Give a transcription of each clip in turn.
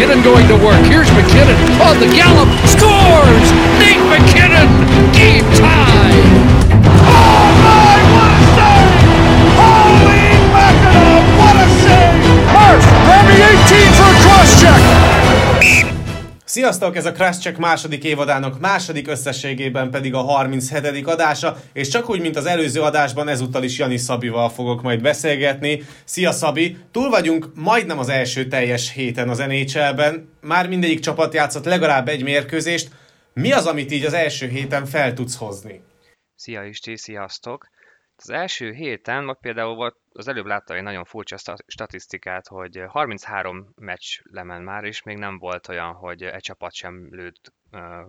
McKinnon going to work. Here's McKinnon on the gallop. Scores! Nate McKinnon! Game tie! Oh my, what a save! Holy mackerel, what a save! Murph, Remy 18 for a cross check! Sziasztok! Ez a Crash Check második évadának második összességében pedig a 37. adása, és csak úgy, mint az előző adásban, ezúttal is Jani Szabival fogok majd beszélgetni. Szia Szabi! Túl vagyunk majdnem az első teljes héten az NHL-ben. Már mindegyik csapat játszott legalább egy mérkőzést. Mi az, amit így az első héten fel tudsz hozni? Szia Isti, sziasztok! Az első héten, ma például volt, az előbb láttam egy nagyon furcsa statisztikát, hogy 33 meccs lemen már, és még nem volt olyan, hogy egy csapat sem lőtt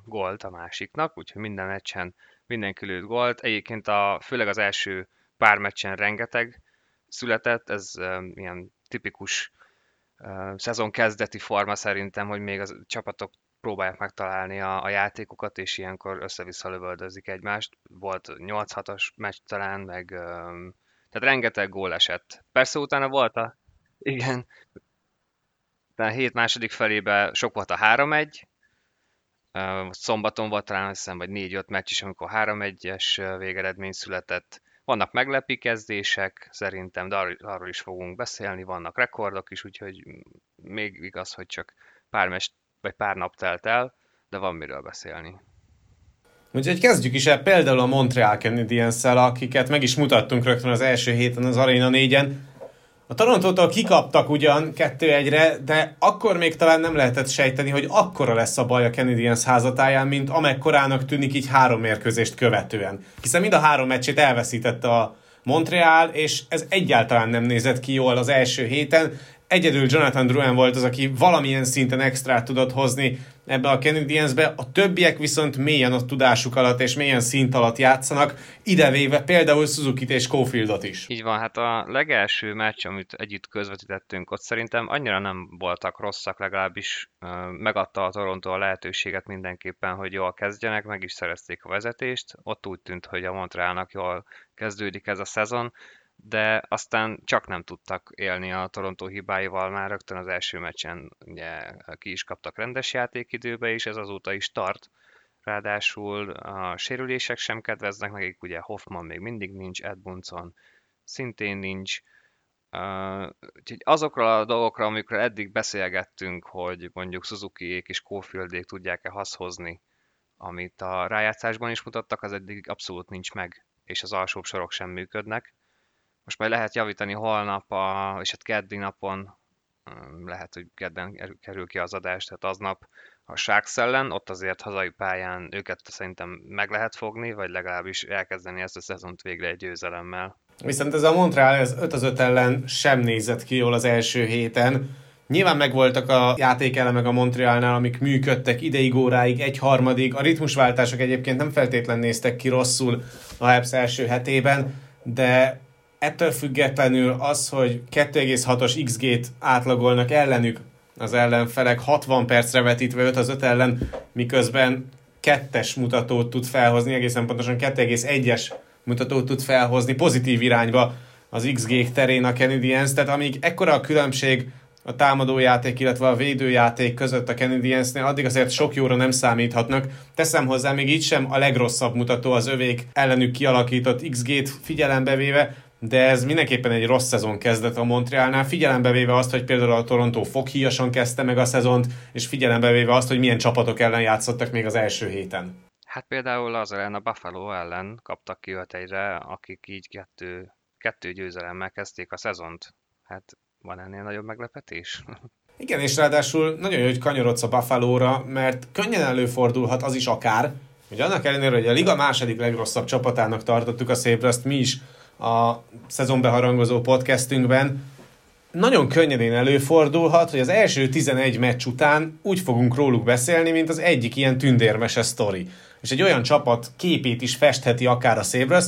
gólt a másiknak, úgyhogy minden meccsen mindenki lőtt gólt. Egyébként a, főleg az első pár meccsen rengeteg született, ez ilyen tipikus uh, szezon kezdeti forma szerintem, hogy még a csapatok próbálják megtalálni a, a játékokat, és ilyenkor össze-vissza lövöldözik egymást. Volt 8-6-as meccs talán, meg tehát rengeteg gól esett. Persze utána volt a... Igen. De a hét második felébe sok volt a 3-1, szombaton volt talán hiszem, vagy 4-5 meccs is, amikor 3-1-es végeredmény született. Vannak meglepi kezdések, szerintem, de arról is fogunk beszélni, vannak rekordok is, úgyhogy még igaz, hogy csak pár meccs vagy pár nap telt el, de van miről beszélni. Úgyhogy kezdjük is el például a Montreal canadiens akiket meg is mutattunk rögtön az első héten az Arena 4-en. A Torontótól kikaptak ugyan 2-1-re, de akkor még talán nem lehetett sejteni, hogy akkora lesz a baj a Canadiens házatáján, mint amekkorának tűnik így három mérkőzést követően. Hiszen mind a három meccsét elveszítette a Montreal, és ez egyáltalán nem nézett ki jól az első héten egyedül Jonathan Drouin volt az, aki valamilyen szinten extrát tudott hozni ebbe a Canadiensbe, a többiek viszont mélyen a tudásuk alatt és mélyen szint alatt játszanak, idevéve például suzuki és Cofieldot is. Így van, hát a legelső meccs, amit együtt közvetítettünk, ott szerintem annyira nem voltak rosszak, legalábbis megadta a Toronto a lehetőséget mindenképpen, hogy jól kezdjenek, meg is szerezték a vezetést, ott úgy tűnt, hogy a Montrealnak jól kezdődik ez a szezon, de aztán csak nem tudtak élni a Toronto hibáival már rögtön az első meccsen ugye ki is kaptak rendes játékidőbe, és ez azóta is tart. Ráadásul a sérülések sem kedveznek nekik, ugye Hoffman még mindig nincs, Edmundson szintén nincs, Uh, úgyhogy azokra a dolgokra, amikről eddig beszélgettünk, hogy mondjuk Suzuki-ék és Kofieldék tudják-e haszhozni, amit a rájátszásban is mutattak, az eddig abszolút nincs meg, és az alsóbb sorok sem működnek most majd lehet javítani holnap, a, és hát keddi napon, lehet, hogy kedden kerül ki az adás, tehát aznap a Sharks ellen, ott azért hazai pályán őket szerintem meg lehet fogni, vagy legalábbis elkezdeni ezt a szezont végre egy győzelemmel. Viszont ez a Montreal, ez 5 az 5 ellen sem nézett ki jól az első héten. Nyilván megvoltak a játékelemek a Montrealnál, amik működtek ideig, óráig, egy harmadig. A ritmusváltások egyébként nem feltétlen néztek ki rosszul a Habs első hetében, de ettől függetlenül az, hogy 2,6-os XG-t átlagolnak ellenük az ellenfelek 60 percre vetítve 5 az 5 ellen, miközben kettes mutatót tud felhozni, egészen pontosan 2,1-es mutatót tud felhozni pozitív irányba az XG terén a Canadiens, tehát amíg ekkora a különbség a támadójáték, illetve a védőjáték között a Canadiensnél, addig azért sok jóra nem számíthatnak. Teszem hozzá, még így sem a legrosszabb mutató az övék ellenük kialakított XG-t figyelembe véve, de ez mindenképpen egy rossz szezon kezdet a Montrealnál, figyelembe véve azt, hogy például a Toronto foghíjasan kezdte meg a szezont, és figyelembe véve azt, hogy milyen csapatok ellen játszottak még az első héten. Hát például az ellen a Buffalo ellen kaptak ki egyre, akik így kettő, kettő győzelemmel kezdték a szezont. Hát van ennél nagyobb meglepetés? Igen, és ráadásul nagyon jó, hogy kanyarodsz a Buffalo-ra, mert könnyen előfordulhat az is akár, hogy annak ellenére, hogy a liga második legrosszabb csapatának tartottuk a Sabres-t mi is a szezonbeharangozó podcastünkben, nagyon könnyedén előfordulhat, hogy az első 11 meccs után úgy fogunk róluk beszélni, mint az egyik ilyen tündérmese sztori. És egy olyan csapat képét is festheti akár a Sabres,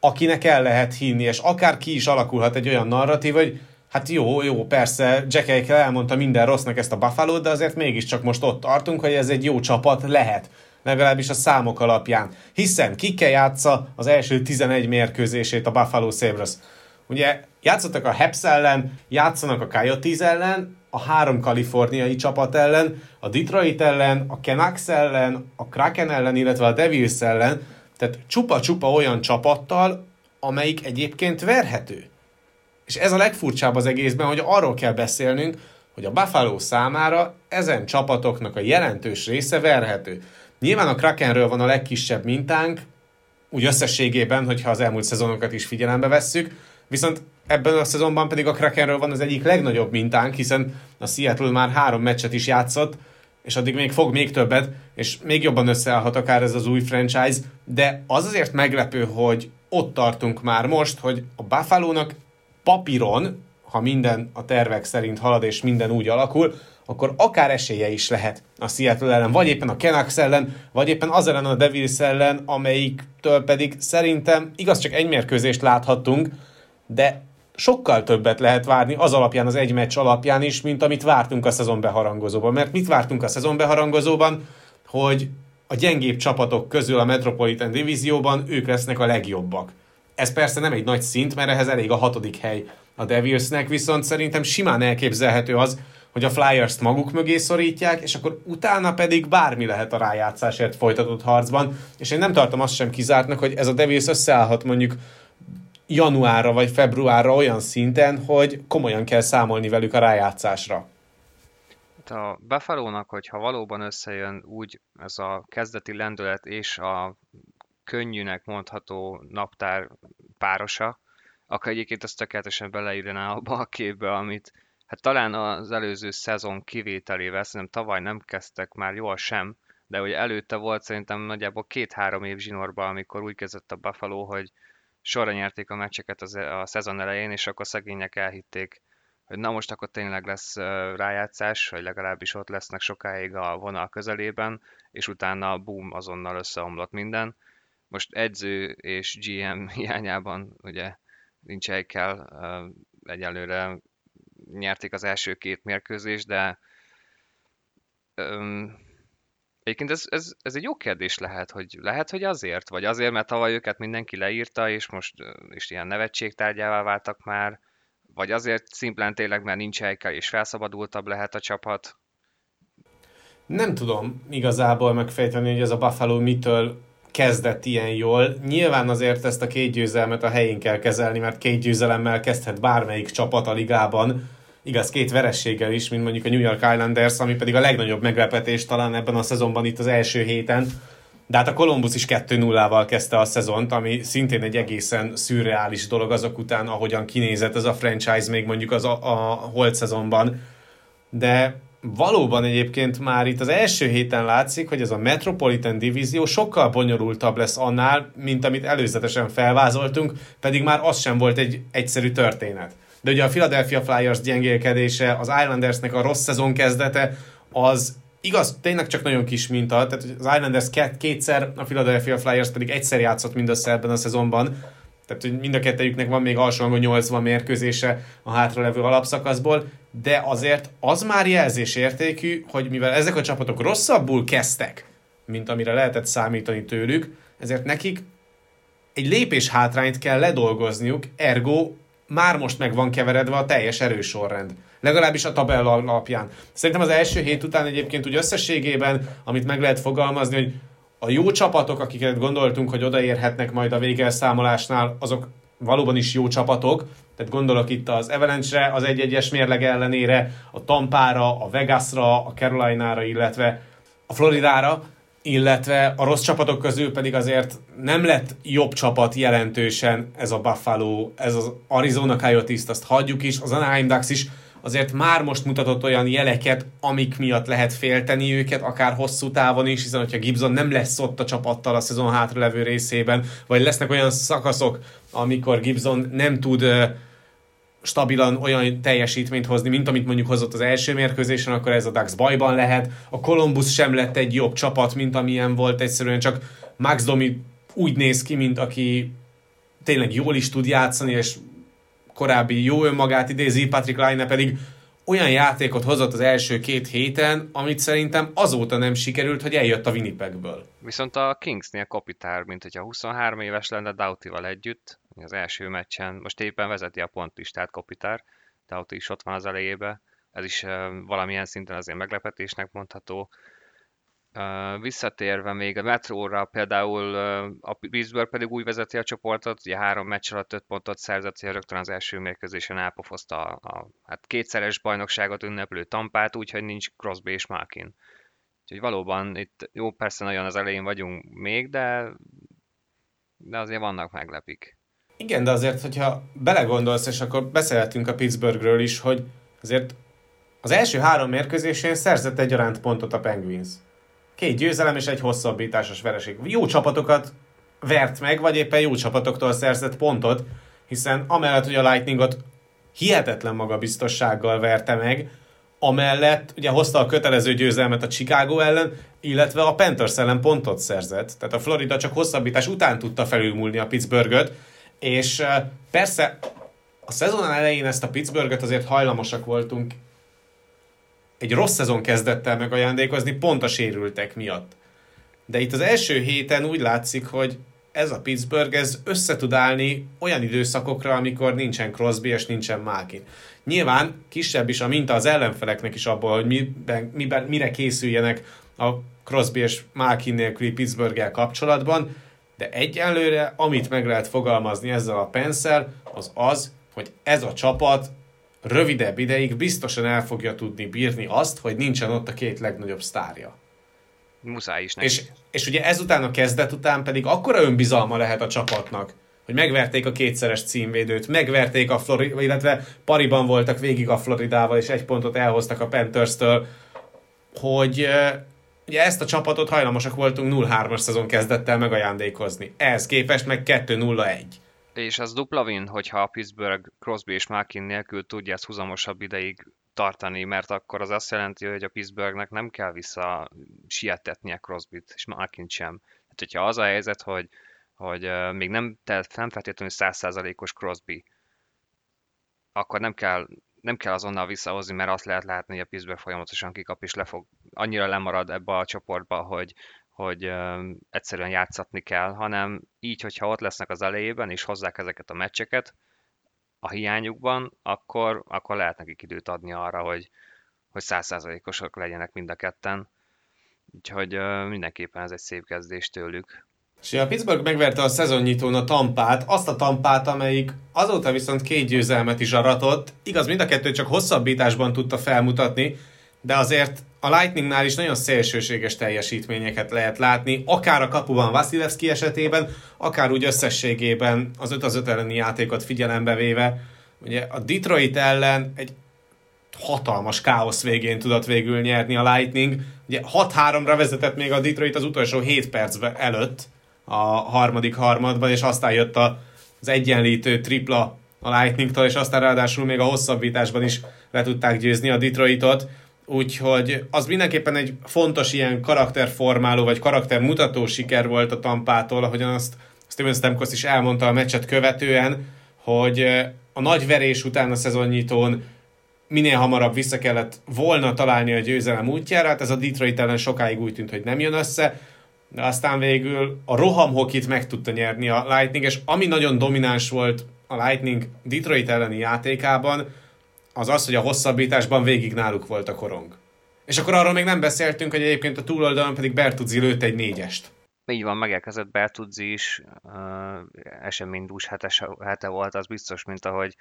akinek el lehet hinni, és akár ki is alakulhat egy olyan narratív, hogy hát jó, jó, persze, Jack Eichel elmondta minden rossznak ezt a buffalo de azért mégiscsak most ott tartunk, hogy ez egy jó csapat lehet legalábbis a számok alapján. Hiszen kikkel játsza az első 11 mérkőzését a Buffalo Sabres. Ugye játszottak a Habs ellen, játszanak a Coyotes ellen, a három kaliforniai csapat ellen, a Detroit ellen, a Canucks ellen, a Kraken ellen, illetve a Devils ellen, tehát csupa-csupa olyan csapattal, amelyik egyébként verhető. És ez a legfurcsább az egészben, hogy arról kell beszélnünk, hogy a Buffalo számára ezen csapatoknak a jelentős része verhető. Nyilván a Krakenről van a legkisebb mintánk, úgy összességében, hogyha az elmúlt szezonokat is figyelembe vesszük, viszont ebben a szezonban pedig a Krakenről van az egyik legnagyobb mintánk, hiszen a Seattle már három meccset is játszott, és addig még fog még többet, és még jobban összeállhat akár ez az új franchise, de az azért meglepő, hogy ott tartunk már most, hogy a Buffalo-nak papíron, ha minden a tervek szerint halad és minden úgy alakul, akkor akár esélye is lehet a Seattle ellen, vagy éppen a Canucks ellen, vagy éppen az ellen a Devils ellen, amelyiktől pedig szerintem igaz csak egy mérkőzést láthattunk, de sokkal többet lehet várni az alapján, az egy meccs alapján is, mint amit vártunk a szezon beharangozóban. Mert mit vártunk a szezon beharangozóban? Hogy a gyengébb csapatok közül a Metropolitan Divízióban ők lesznek a legjobbak. Ez persze nem egy nagy szint, mert ehhez elég a hatodik hely a Devilsnek, viszont szerintem simán elképzelhető az, hogy a Flyers-t maguk mögé szorítják, és akkor utána pedig bármi lehet a rájátszásért folytatott harcban, és én nem tartom azt sem kizártnak, hogy ez a Devils összeállhat mondjuk januárra vagy februárra olyan szinten, hogy komolyan kell számolni velük a rájátszásra. Hát a buffalo hogyha valóban összejön úgy ez a kezdeti lendület és a könnyűnek mondható naptár párosa, akkor egyébként azt tökéletesen beleírná abba a képbe, amit hát talán az előző szezon kivételével, szerintem tavaly nem kezdtek már jól sem, de hogy előtte volt szerintem nagyjából két-három év zsinórban, amikor úgy kezdett a Buffalo, hogy sorra nyerték a meccseket az, a szezon elején, és akkor szegények elhitték, hogy na most akkor tényleg lesz rájátszás, vagy legalábbis ott lesznek sokáig a vonal közelében, és utána boom, azonnal összeomlott minden. Most edző és GM hiányában ugye nincs kell egyelőre nyerték az első két mérkőzést, de um, egyébként ez, ez, ez egy jó kérdés lehet, hogy lehet, hogy azért, vagy azért, mert tavaly őket mindenki leírta, és most is ilyen nevetségtárgyává váltak már, vagy azért szimplán tényleg, mert nincs helykel, és felszabadultabb lehet a csapat. Nem tudom igazából megfejteni, hogy ez a Buffalo mitől kezdett ilyen jól. Nyilván azért ezt a két győzelmet a helyén kell kezelni, mert két győzelemmel kezdhet bármelyik csapat a ligában. Igaz, két verességgel is, mint mondjuk a New York Islanders, ami pedig a legnagyobb meglepetés talán ebben a szezonban itt az első héten. De hát a Columbus is 2-0-val kezdte a szezont, ami szintén egy egészen szürreális dolog azok után, ahogyan kinézett ez a franchise még mondjuk az a, a holt szezonban. De valóban egyébként már itt az első héten látszik, hogy ez a Metropolitan Divízió sokkal bonyolultabb lesz annál, mint amit előzetesen felvázoltunk, pedig már az sem volt egy egyszerű történet. De ugye a Philadelphia Flyers gyengélkedése, az Islandersnek a rossz szezon kezdete, az igaz, tényleg csak nagyon kis minta, tehát az Islanders kétszer, a Philadelphia Flyers pedig egyszer játszott mindössze ebben a szezonban, tehát hogy mind a kettejüknek van még alsóhangon 80 mérkőzése a hátralevő alapszakaszból, de azért az már jelzésértékű, hogy mivel ezek a csapatok rosszabbul kezdtek, mint amire lehetett számítani tőlük, ezért nekik egy lépés hátrányt kell ledolgozniuk, ergo már most meg van keveredve a teljes erősorrend. Legalábbis a tabella alapján. Szerintem az első hét után egyébként úgy összességében, amit meg lehet fogalmazni, hogy a jó csapatok, akiket gondoltunk, hogy odaérhetnek majd a végelszámolásnál, azok valóban is jó csapatok, tehát gondolok itt az Avalanche-re, az egy-egyes mérleg ellenére, a Tampára, a Vegasra, a Carolina-ra, illetve a Floridára, illetve a rossz csapatok közül pedig azért nem lett jobb csapat jelentősen ez a Buffalo, ez az Arizona Coyotes, azt hagyjuk is, az Anaheim Ducks is, azért már most mutatott olyan jeleket, amik miatt lehet félteni őket, akár hosszú távon is, hiszen hogyha Gibson nem lesz ott a csapattal a szezon hátralevő részében, vagy lesznek olyan szakaszok, amikor Gibson nem tud stabilan olyan teljesítményt hozni, mint amit mondjuk hozott az első mérkőzésen, akkor ez a Dax bajban lehet. A Columbus sem lett egy jobb csapat, mint amilyen volt, egyszerűen csak Max Domi úgy néz ki, mint aki tényleg jól is tud játszani, és korábbi jó önmagát idézi, Patrick Laine pedig olyan játékot hozott az első két héten, amit szerintem azóta nem sikerült, hogy eljött a Winnipegből. Viszont a Kingsnél Kopitár, mint hogyha 23 éves lenne Dautival együtt, az első meccsen, most éppen vezeti a pontlistát Kopitár, Dauti is ott van az elejébe, ez is valamilyen szinten azért meglepetésnek mondható. Visszatérve még a metróra, például a Pittsburgh pedig úgy vezeti a csoportot, ugye három meccs alatt öt pontot szerzett, hogy rögtön az első mérkőzésen elpofozta a, a hát kétszeres bajnokságot ünneplő Tampát, úgyhogy nincs Crosby és Malkin. Úgyhogy valóban itt jó, persze nagyon az elején vagyunk még, de, de azért vannak meglepik. Igen, de azért, hogyha belegondolsz, és akkor beszélhetünk a Pittsburghről is, hogy azért az első három mérkőzésén szerzett egyaránt pontot a Penguins. Két győzelem és egy hosszabbításos vereség. Jó csapatokat vert meg, vagy éppen jó csapatoktól szerzett pontot, hiszen amellett, hogy a Lightningot hihetetlen magabiztossággal verte meg, amellett ugye hozta a kötelező győzelmet a Chicago ellen, illetve a Panthers ellen pontot szerzett. Tehát a Florida csak hosszabbítás után tudta felülmúlni a Pittsburghet, és persze a szezon elején ezt a Pittsburghet azért hajlamosak voltunk egy rossz szezon kezdett el megajándékozni, pont a sérültek miatt. De itt az első héten úgy látszik, hogy ez a Pittsburgh ez össze tud állni olyan időszakokra, amikor nincsen Crosby és nincsen Malkin. Nyilván kisebb is a minta az ellenfeleknek is abból, hogy miben, miben, mire készüljenek a Crosby és Malkin nélküli pittsburgh kapcsolatban, de egyelőre, amit meg lehet fogalmazni ezzel a penszel, az az, hogy ez a csapat rövidebb ideig biztosan el fogja tudni bírni azt, hogy nincsen ott a két legnagyobb sztárja. Muszáj is neki. És, és ugye ezután a kezdet után pedig akkora önbizalma lehet a csapatnak, hogy megverték a kétszeres címvédőt, megverték a Florida, illetve pariban voltak végig a Floridával, és egy pontot elhoztak a Panthers-től, hogy ugye ezt a csapatot hajlamosak voltunk 0-3-as szezon kezdettel megajándékozni. Ehhez képest meg 2-0-1. És az dupla win, hogyha a Pittsburgh Crosby és Malkin nélkül tudja ezt húzamosabb ideig tartani, mert akkor az azt jelenti, hogy a Pittsburghnek nem kell vissza sietetnie Crosbyt és Malkin sem. Hát, hogyha az a helyzet, hogy, hogy még nem, tehát nem feltétlenül százszázalékos Crosby, akkor nem kell, nem kell azonnal visszahozni, mert azt lehet látni, hogy a Pittsburgh folyamatosan kikap, és le fog, annyira lemarad ebbe a csoportba, hogy, hogy egyszerűen játszatni kell, hanem így, hogyha ott lesznek az elejében, és hozzák ezeket a meccseket a hiányukban, akkor, akkor lehet nekik időt adni arra, hogy, hogy százszázalékosok legyenek mind a ketten. Úgyhogy mindenképpen ez egy szép kezdés tőlük. És a Pittsburgh megverte a szezonnyitón a Tampát, azt a Tampát, amelyik azóta viszont két győzelmet is aratott. Igaz, mind a kettő csak hosszabbításban tudta felmutatni, de azért a Lightningnál is nagyon szélsőséges teljesítményeket lehet látni, akár a kapuban Vasilevski esetében, akár úgy összességében az 5 az 5 elleni játékot figyelembe véve. Ugye a Detroit ellen egy hatalmas káosz végén tudott végül nyerni a Lightning. Ugye 6-3-ra vezetett még a Detroit az utolsó 7 percben előtt a harmadik harmadban, és aztán jött az egyenlítő tripla a Lightningtól, és aztán ráadásul még a hosszabbításban is le tudták győzni a Detroitot. Úgyhogy az mindenképpen egy fontos ilyen karakterformáló, vagy karaktermutató siker volt a Tampától, ahogyan azt Steven Stamkos is elmondta a meccset követően, hogy a nagy verés után a szezonnyitón minél hamarabb vissza kellett volna találni a győzelem útjára, hát ez a Detroit ellen sokáig úgy tűnt, hogy nem jön össze, de aztán végül a rohamhokit meg tudta nyerni a Lightning, és ami nagyon domináns volt a Lightning Detroit elleni játékában, az az, hogy a hosszabbításban végig náluk volt a korong. És akkor arról még nem beszéltünk, hogy egyébként a túloldalon pedig Bertuzzi lőtt egy négyest. Így van, megérkezett Bertuzzi is, uh, eseménydús hete, hete volt, az biztos, mint ahogy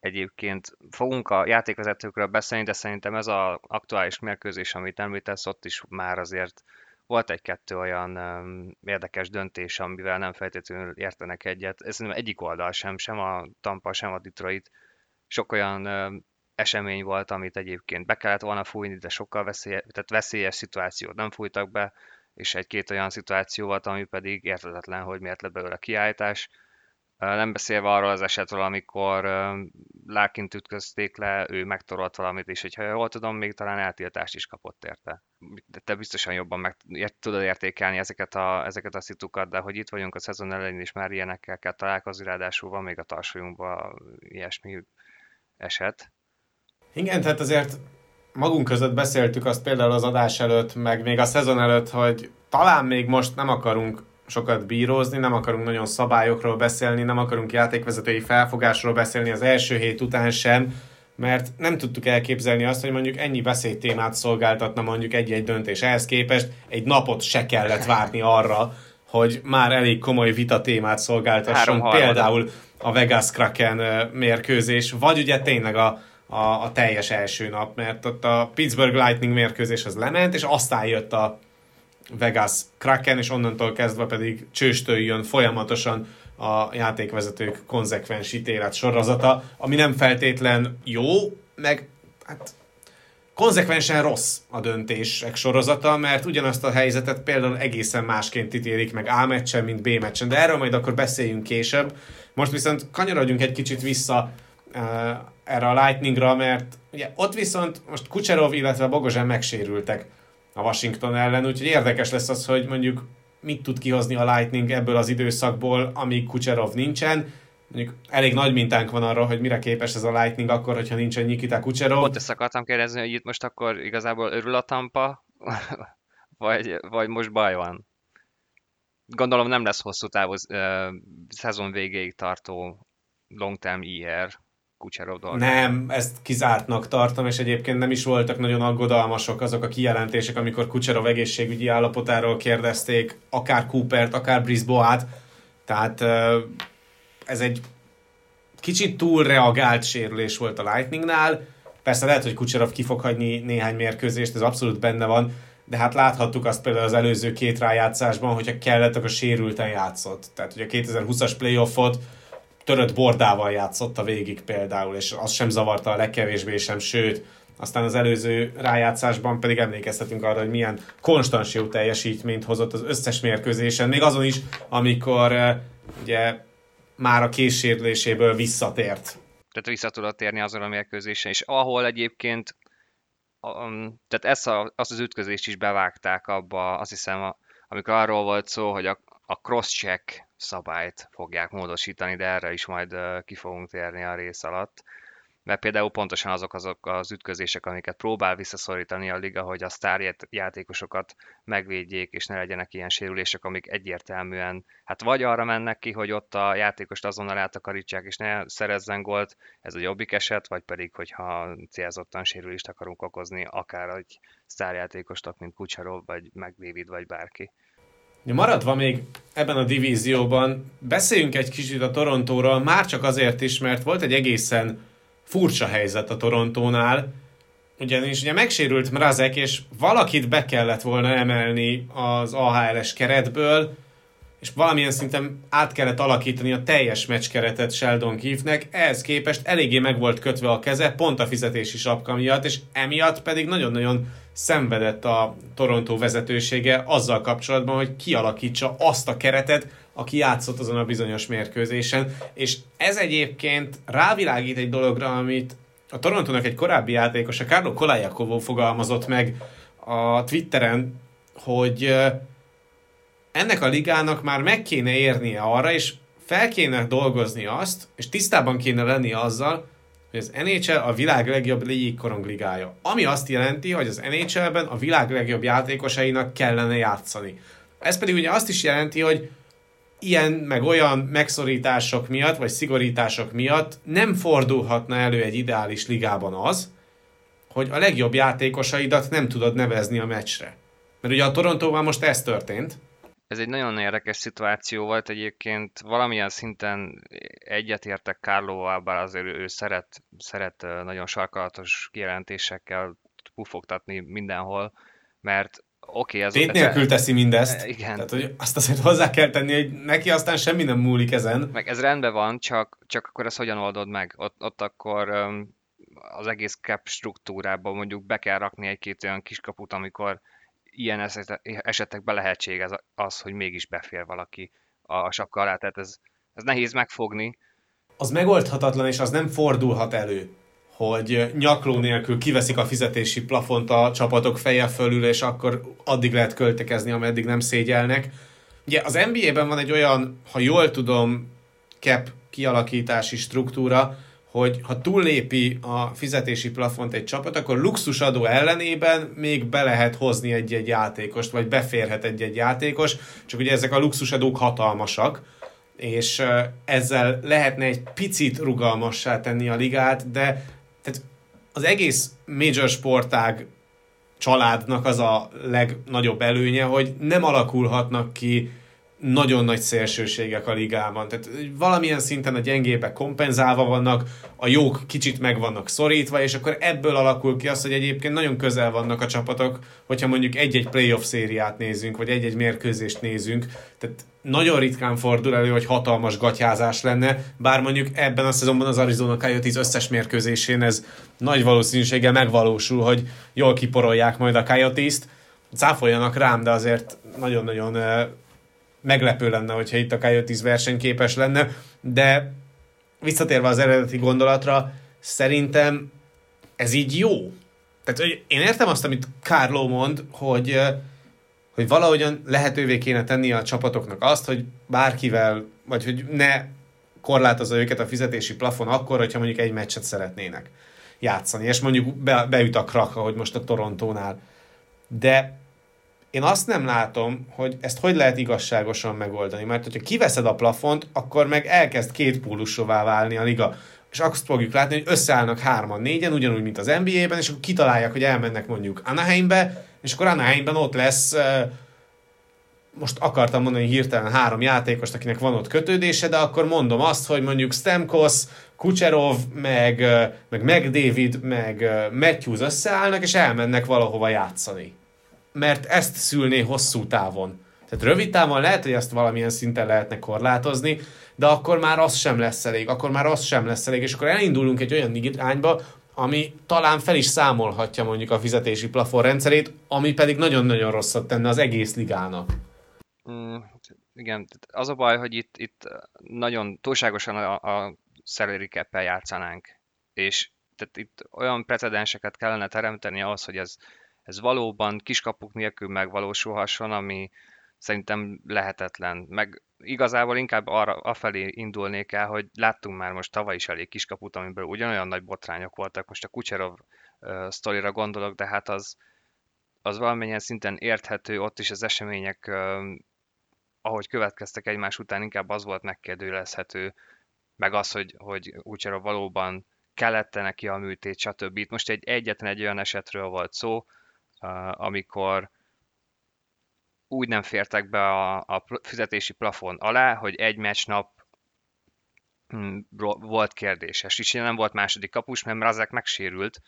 egyébként fogunk a játékvezetőkről beszélni, de szerintem ez az aktuális mérkőzés, amit említesz, ott is már azért volt egy-kettő olyan um, érdekes döntés, amivel nem feltétlenül értenek egyet. Ez szerintem egyik oldal sem, sem a Tampa, sem a Detroit sok olyan esemény volt, amit egyébként be kellett volna fújni, de sokkal veszélyes, tehát veszélyes szituációt nem fújtak be, és egy-két olyan szituáció volt, ami pedig értetetlen, hogy miért lett belőle kiállítás. Nem beszélve arról az esetről, amikor Larkint ütközték le, ő megtorolt valamit, és hogyha jól tudom, még talán eltiltást is kapott érte. De te biztosan jobban meg tudod értékelni ezeket a, ezeket a szitukat, de hogy itt vagyunk a szezon elején, és már ilyenekkel kell találkozni, ráadásul van még a tarsolyunkban ilyesmi eset. Igen, tehát azért magunk között beszéltük azt például az adás előtt, meg még a szezon előtt, hogy talán még most nem akarunk sokat bírózni, nem akarunk nagyon szabályokról beszélni, nem akarunk játékvezetői felfogásról beszélni az első hét után sem, mert nem tudtuk elképzelni azt, hogy mondjuk ennyi beszédtémát szolgáltatna mondjuk egy-egy döntés. Ehhez képest egy napot se kellett várni arra, hogy már elég komoly vita témát szolgáltasson, például a Vegas Kraken mérkőzés, vagy ugye tényleg a, a, a teljes első nap, mert ott a Pittsburgh Lightning mérkőzés az lement, és aztán jött a Vegas Kraken, és onnantól kezdve pedig csőstől jön folyamatosan a játékvezetők konzekvens ítélet sorozata, ami nem feltétlen jó, meg hát konzekvensen rossz a döntések sorozata, mert ugyanazt a helyzetet például egészen másként ítélik meg A meccsen, mint B meccsen, de erről majd akkor beszéljünk később. Most viszont kanyarodjunk egy kicsit vissza uh, erre a Lightningra, mert ugye ott viszont most Kucherov, illetve Bogozsán megsérültek a Washington ellen, úgyhogy érdekes lesz az, hogy mondjuk mit tud kihozni a Lightning ebből az időszakból, amíg Kucherov nincsen. Mondjuk elég nagy mintánk van arra, hogy mire képes ez a Lightning akkor, hogyha nincsen Nikita Kucherov. Pont ezt akartam kérdezni, hogy itt most akkor igazából örül a Tampa, vagy, vagy most baj van? Gondolom nem lesz hosszú távú szezon végéig tartó long term IR Kucserov dolga. Nem, ezt kizártnak tartom, és egyébként nem is voltak nagyon aggodalmasok azok a kijelentések, amikor Kucserov egészségügyi állapotáról kérdezték, akár Coopert, akár Brisboát. Tehát ez egy kicsit túl reagált sérülés volt a Lightningnál. Persze lehet, hogy Kucserov ki fog hagyni néhány mérkőzést, ez abszolút benne van, de hát láthattuk azt például az előző két rájátszásban, hogyha kellett, akkor sérülten játszott. Tehát hogy a 2020-as playoffot törött bordával játszott a végig például, és az sem zavarta a legkevésbé sem, sőt, aztán az előző rájátszásban pedig emlékeztetünk arra, hogy milyen konstans jó teljesítményt hozott az összes mérkőzésen, még azon is, amikor uh, ugye már a készsérüléséből visszatért. Tehát vissza tudott térni azon a mérkőzésen, és ahol egyébként tehát ezt a, azt az ütközést is bevágták abba, azt hiszem, a, amikor arról volt szó, hogy a, a cross-check szabályt fogják módosítani, de erre is majd ki fogunk térni a rész alatt. Mert például pontosan azok azok az ütközések, amiket próbál visszaszorítani a liga, hogy a sztárjátékosokat megvédjék, és ne legyenek ilyen sérülések, amik egyértelműen, hát vagy arra mennek ki, hogy ott a játékost azonnal átakarítsák, és ne szerezzen gólt, ez a jobbik eset, vagy pedig, hogyha célzottan sérülést akarunk okozni, akár egy sztárjátékosnak, mint Kucserov, vagy McDavid, vagy bárki. Maradva még ebben a divízióban, beszéljünk egy kicsit a Torontóról, már csak azért is, mert volt egy egészen furcsa helyzet a Torontónál, ugyanis ugye megsérült Mrazek, és valakit be kellett volna emelni az AHL-es keretből, és valamilyen szinten át kellett alakítani a teljes meccskeretet Sheldon Keefe-nek, ehhez képest eléggé meg volt kötve a keze, pont a fizetési sapka miatt, és emiatt pedig nagyon-nagyon szenvedett a Toronto vezetősége azzal kapcsolatban, hogy kialakítsa azt a keretet, aki játszott azon a bizonyos mérkőzésen, és ez egyébként rávilágít egy dologra, amit a Torontónak egy korábbi játékosa, Carlo Kolajakovó fogalmazott meg a Twitteren, hogy ennek a ligának már meg kéne érnie arra, és fel kéne dolgozni azt, és tisztában kéne lenni azzal, hogy az NHL a világ legjobb ligája. Ami azt jelenti, hogy az NHL-ben a világ legjobb játékosainak kellene játszani. Ez pedig ugye azt is jelenti, hogy ilyen meg olyan megszorítások miatt, vagy szigorítások miatt nem fordulhatna elő egy ideális ligában az, hogy a legjobb játékosaidat nem tudod nevezni a meccsre. Mert ugye a Torontóval most ez történt, ez egy nagyon érdekes szituáció volt egyébként, valamilyen szinten egyetértek Kárlóval, bár azért ő szeret, szeret nagyon sarkalatos kijelentésekkel pufogtatni mindenhol, mert oké, okay, ez... Tét nélkül teszi mindezt. Igen. Tehát, hogy azt azért hozzá kell tenni, hogy neki aztán semmi nem múlik ezen. Meg ez rendben van, csak, csak akkor ezt hogyan oldod meg? Ott, ott akkor az egész cap struktúrában mondjuk be kell rakni egy-két olyan kiskaput, amikor ilyen esetekben lehetséges az, hogy mégis befér valaki a sapka alá, tehát ez, ez nehéz megfogni. Az megoldhatatlan, és az nem fordulhat elő, hogy nyakló nélkül kiveszik a fizetési plafont a csapatok feje fölül, és akkor addig lehet költekezni, ameddig nem szégyelnek. Ugye az NBA-ben van egy olyan, ha jól tudom, cap kialakítási struktúra, hogy ha túllépi a fizetési plafont egy csapat, akkor luxusadó ellenében még be lehet hozni egy-egy játékost, vagy beférhet egy-egy játékos, csak ugye ezek a luxusadók hatalmasak, és ezzel lehetne egy picit rugalmassá tenni a ligát, de tehát az egész major sportág családnak az a legnagyobb előnye, hogy nem alakulhatnak ki nagyon nagy szélsőségek a ligában. Tehát valamilyen szinten a gyengébek kompenzálva vannak, a jók kicsit meg vannak szorítva, és akkor ebből alakul ki az, hogy egyébként nagyon közel vannak a csapatok, hogyha mondjuk egy-egy playoff szériát nézünk, vagy egy-egy mérkőzést nézünk. Tehát nagyon ritkán fordul elő, hogy hatalmas gatyázás lenne, bár mondjuk ebben a szezonban az Arizona Coyotes összes mérkőzésén ez nagy valószínűséggel megvalósul, hogy jól kiporolják majd a Coyotes-t. Cáfoljanak rám, de azért nagyon-nagyon meglepő lenne, hogyha itt a Coyotes versenyképes lenne, de visszatérve az eredeti gondolatra, szerintem ez így jó. Tehát hogy én értem azt, amit Carlo mond, hogy, hogy valahogyan lehetővé kéne tenni a csapatoknak azt, hogy bárkivel, vagy hogy ne korlátozza őket a fizetési plafon akkor, hogyha mondjuk egy meccset szeretnének játszani, és mondjuk be, beüt a krak, ahogy most a Torontónál. De én azt nem látom, hogy ezt hogy lehet igazságosan megoldani, mert hogyha kiveszed a plafont, akkor meg elkezd két pólusová válni a liga. És azt fogjuk látni, hogy összeállnak hárman, négyen, ugyanúgy, mint az NBA-ben, és akkor kitalálják, hogy elmennek mondjuk Anaheimbe, és akkor Anaheimben ott lesz most akartam mondani hirtelen három játékost, akinek van ott kötődése, de akkor mondom azt, hogy mondjuk Stemkos, Kucherov, meg, meg McDavid, meg Matthews összeállnak, és elmennek valahova játszani mert ezt szülné hosszú távon. Tehát rövid távon lehet, hogy ezt valamilyen szinten lehetne korlátozni, de akkor már az sem lesz elég, akkor már az sem lesz elég, és akkor elindulunk egy olyan irányba, ami talán fel is számolhatja mondjuk a fizetési plafon rendszerét, ami pedig nagyon-nagyon rosszat tenne az egész ligának. Mm, igen, az a baj, hogy itt, itt nagyon túlságosan a, a salary játszanánk, és tehát itt olyan precedenseket kellene teremteni ahhoz, hogy ez ez valóban kiskapuk nélkül megvalósulhasson, ami szerintem lehetetlen. Meg igazából inkább arra, afelé indulnék el, hogy láttunk már most tavaly is elég kiskaput, amiből ugyanolyan nagy botrányok voltak. Most a Kucserov uh, sztorira gondolok, de hát az, az valamennyien szinten érthető, ott is az események, uh, ahogy következtek egymás után, inkább az volt megkérdőjelezhető, meg az, hogy, hogy Kucserov valóban kellette neki a műtét, stb. Itt most egy egyetlen egy olyan esetről volt szó, amikor úgy nem fértek be a, a fizetési plafon alá, hogy egy meccsnap hm, volt kérdéses. És nem volt második kapus, mert Razek megsérült.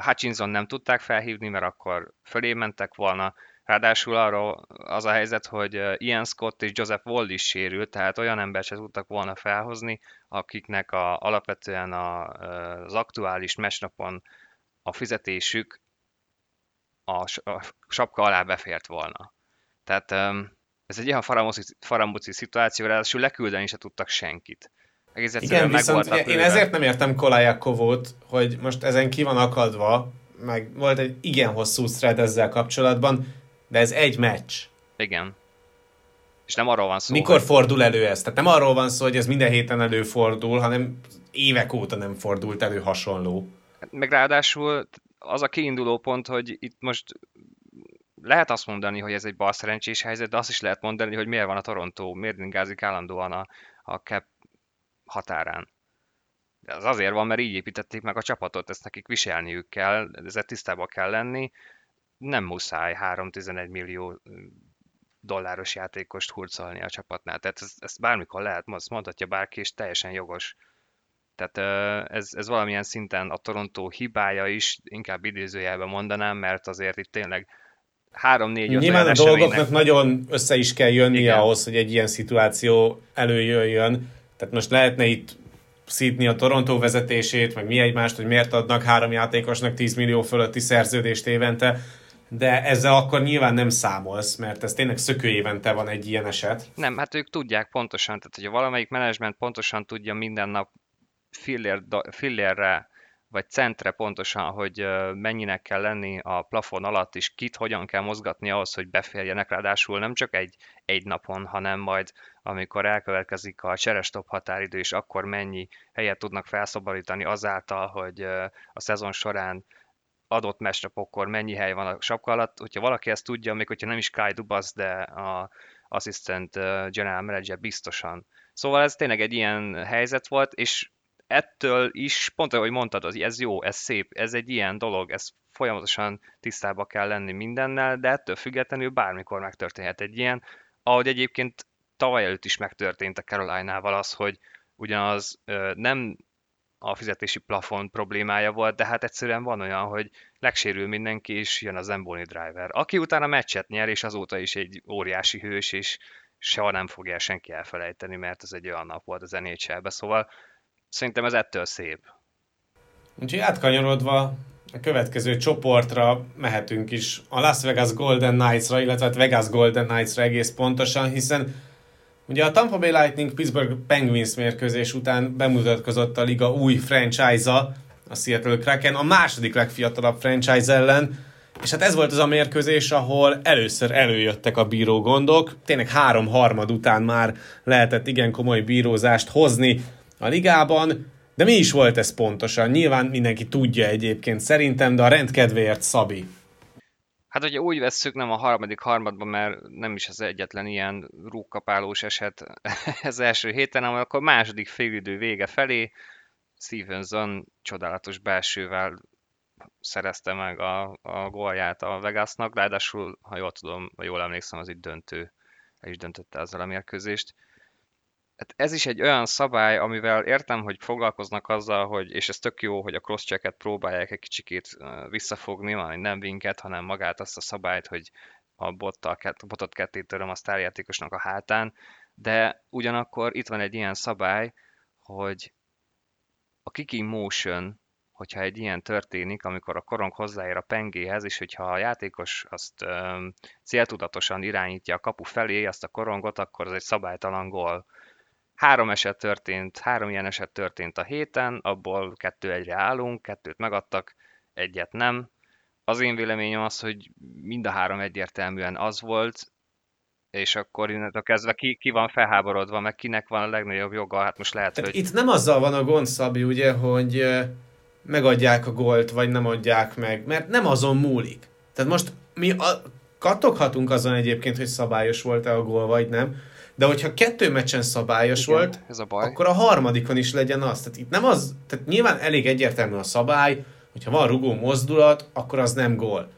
Hutchinson nem tudták felhívni, mert akkor fölé mentek volna. Ráadásul arról az a helyzet, hogy Ian Scott és Joseph Wall is sérült, tehát olyan embert se tudtak volna felhozni, akiknek a, alapvetően a, az aktuális mesnapon a fizetésük a, a sapka alá befért volna. Tehát ez egy olyan farambuci szituáció, ráadásul leküldeni se tudtak senkit. Egész Igen, viszont én ezért nem értem Kolajakovót, hogy most ezen ki van akadva, meg volt egy igen hosszú thread ezzel kapcsolatban, de ez egy meccs. Igen. És nem arról van szó. Mikor hogy... fordul elő ez? Tehát nem arról van szó, hogy ez minden héten előfordul, hanem évek óta nem fordult elő hasonló. Meg ráadásul az a kiinduló pont, hogy itt most lehet azt mondani, hogy ez egy bal szerencsés helyzet, de azt is lehet mondani, hogy miért van a Toronto, miért ingázik állandóan a, a cap határán. De az azért van, mert így építették meg a csapatot, ezt nekik viselniük kell, ezzel tisztában kell lenni. Nem muszáj 3-11 millió dolláros játékost hurcolni a csapatnál. Tehát ezt, ezt bármikor lehet, azt mondhatja bárki, és teljesen jogos. Tehát ez, ez valamilyen szinten a Toronto hibája is, inkább idézőjelben mondanám, mert azért itt tényleg 3-4 Nyilván a dolgoknak nagyon össze is kell jönnie Igen. ahhoz, hogy egy ilyen szituáció előjöjjön. Tehát most lehetne itt szítni a Toronto vezetését, meg mi egymást, hogy miért adnak három játékosnak 10 millió fölötti szerződést évente, de ezzel akkor nyilván nem számolsz, mert ez tényleg szökő évente van egy ilyen eset. Nem, hát ők tudják pontosan, tehát hogyha valamelyik menedzsment pontosan tudja minden nap fillér, fillérre vagy centre pontosan, hogy mennyinek kell lenni a plafon alatt, és kit hogyan kell mozgatni ahhoz, hogy beférjenek, ráadásul nem csak egy, egy napon, hanem majd amikor elkövetkezik a cserestop határidő, és akkor mennyi helyet tudnak felszabadítani azáltal, hogy a szezon során adott mesnapokkor mennyi hely van a sapka alatt. Hogyha valaki ezt tudja, még hogyha nem is Kai Dubas, de a assistant general manager biztosan. Szóval ez tényleg egy ilyen helyzet volt, és ettől is, pont ahogy mondtad, az, ez jó, ez szép, ez egy ilyen dolog, ez folyamatosan tisztába kell lenni mindennel, de ettől függetlenül bármikor megtörténhet egy ilyen, ahogy egyébként tavaly előtt is megtörtént a Caroline-nál az, hogy ugyanaz nem a fizetési plafon problémája volt, de hát egyszerűen van olyan, hogy legsérül mindenki, és jön az Emboli driver, aki utána meccset nyer, és azóta is egy óriási hős, és soha nem fogja senki elfelejteni, mert ez egy olyan nap volt az nhl szóval szerintem ez ettől szép. Úgyhogy átkanyarodva a következő csoportra mehetünk is a Las Vegas Golden Knights-ra, illetve a hát Vegas Golden Knights-ra egész pontosan, hiszen ugye a Tampa Bay Lightning Pittsburgh Penguins mérkőzés után bemutatkozott a liga új franchise-a, a Seattle Kraken, a második legfiatalabb franchise ellen, és hát ez volt az a mérkőzés, ahol először előjöttek a bíró gondok. Tényleg három harmad után már lehetett igen komoly bírózást hozni a ligában. De mi is volt ez pontosan? Nyilván mindenki tudja egyébként szerintem, de a rendkedvéért Szabi. Hát ugye úgy vesszük nem a harmadik harmadban, mert nem is az egyetlen ilyen rúgkapálós eset ez első héten, hanem akkor második félidő vége felé Stevenson csodálatos belsővel szerezte meg a, a gólját a Vegasnak, ráadásul, ha jól tudom, vagy jól emlékszem, az itt döntő, el is döntötte ezzel a mérkőzést. Hát ez is egy olyan szabály, amivel értem, hogy foglalkoznak azzal, hogy, és ez tök jó, hogy a cross checket próbálják egy kicsikét visszafogni, majd nem vinket, hanem magát azt a szabályt, hogy a bottal, botot ketté töröm a sztárjátékosnak a hátán, de ugyanakkor itt van egy ilyen szabály, hogy a kicking motion, hogyha egy ilyen történik, amikor a korong hozzáér a pengéhez, és hogyha a játékos azt um, céltudatosan irányítja a kapu felé, azt a korongot, akkor az egy szabálytalan gól. Három eset történt, három ilyen eset történt a héten, abból kettő egyre állunk, kettőt megadtak, egyet nem. Az én véleményem az, hogy mind a három egyértelműen az volt, és akkor innentől kezdve ki, ki van felháborodva, meg kinek van a legnagyobb joga, hát most lehet, Tehát hogy... Itt nem azzal van a gond, Szabi, ugye, hogy megadják a gólt, vagy nem adják meg, mert nem azon múlik. Tehát most mi a, kattoghatunk azon egyébként, hogy szabályos volt-e a gól, vagy nem, de hogyha kettő meccsen szabályos Igen, volt, ez a baj. akkor a harmadikon is legyen az. Tehát itt nem az, tehát nyilván elég egyértelmű a szabály, hogyha van rugó mozdulat, akkor az nem gól.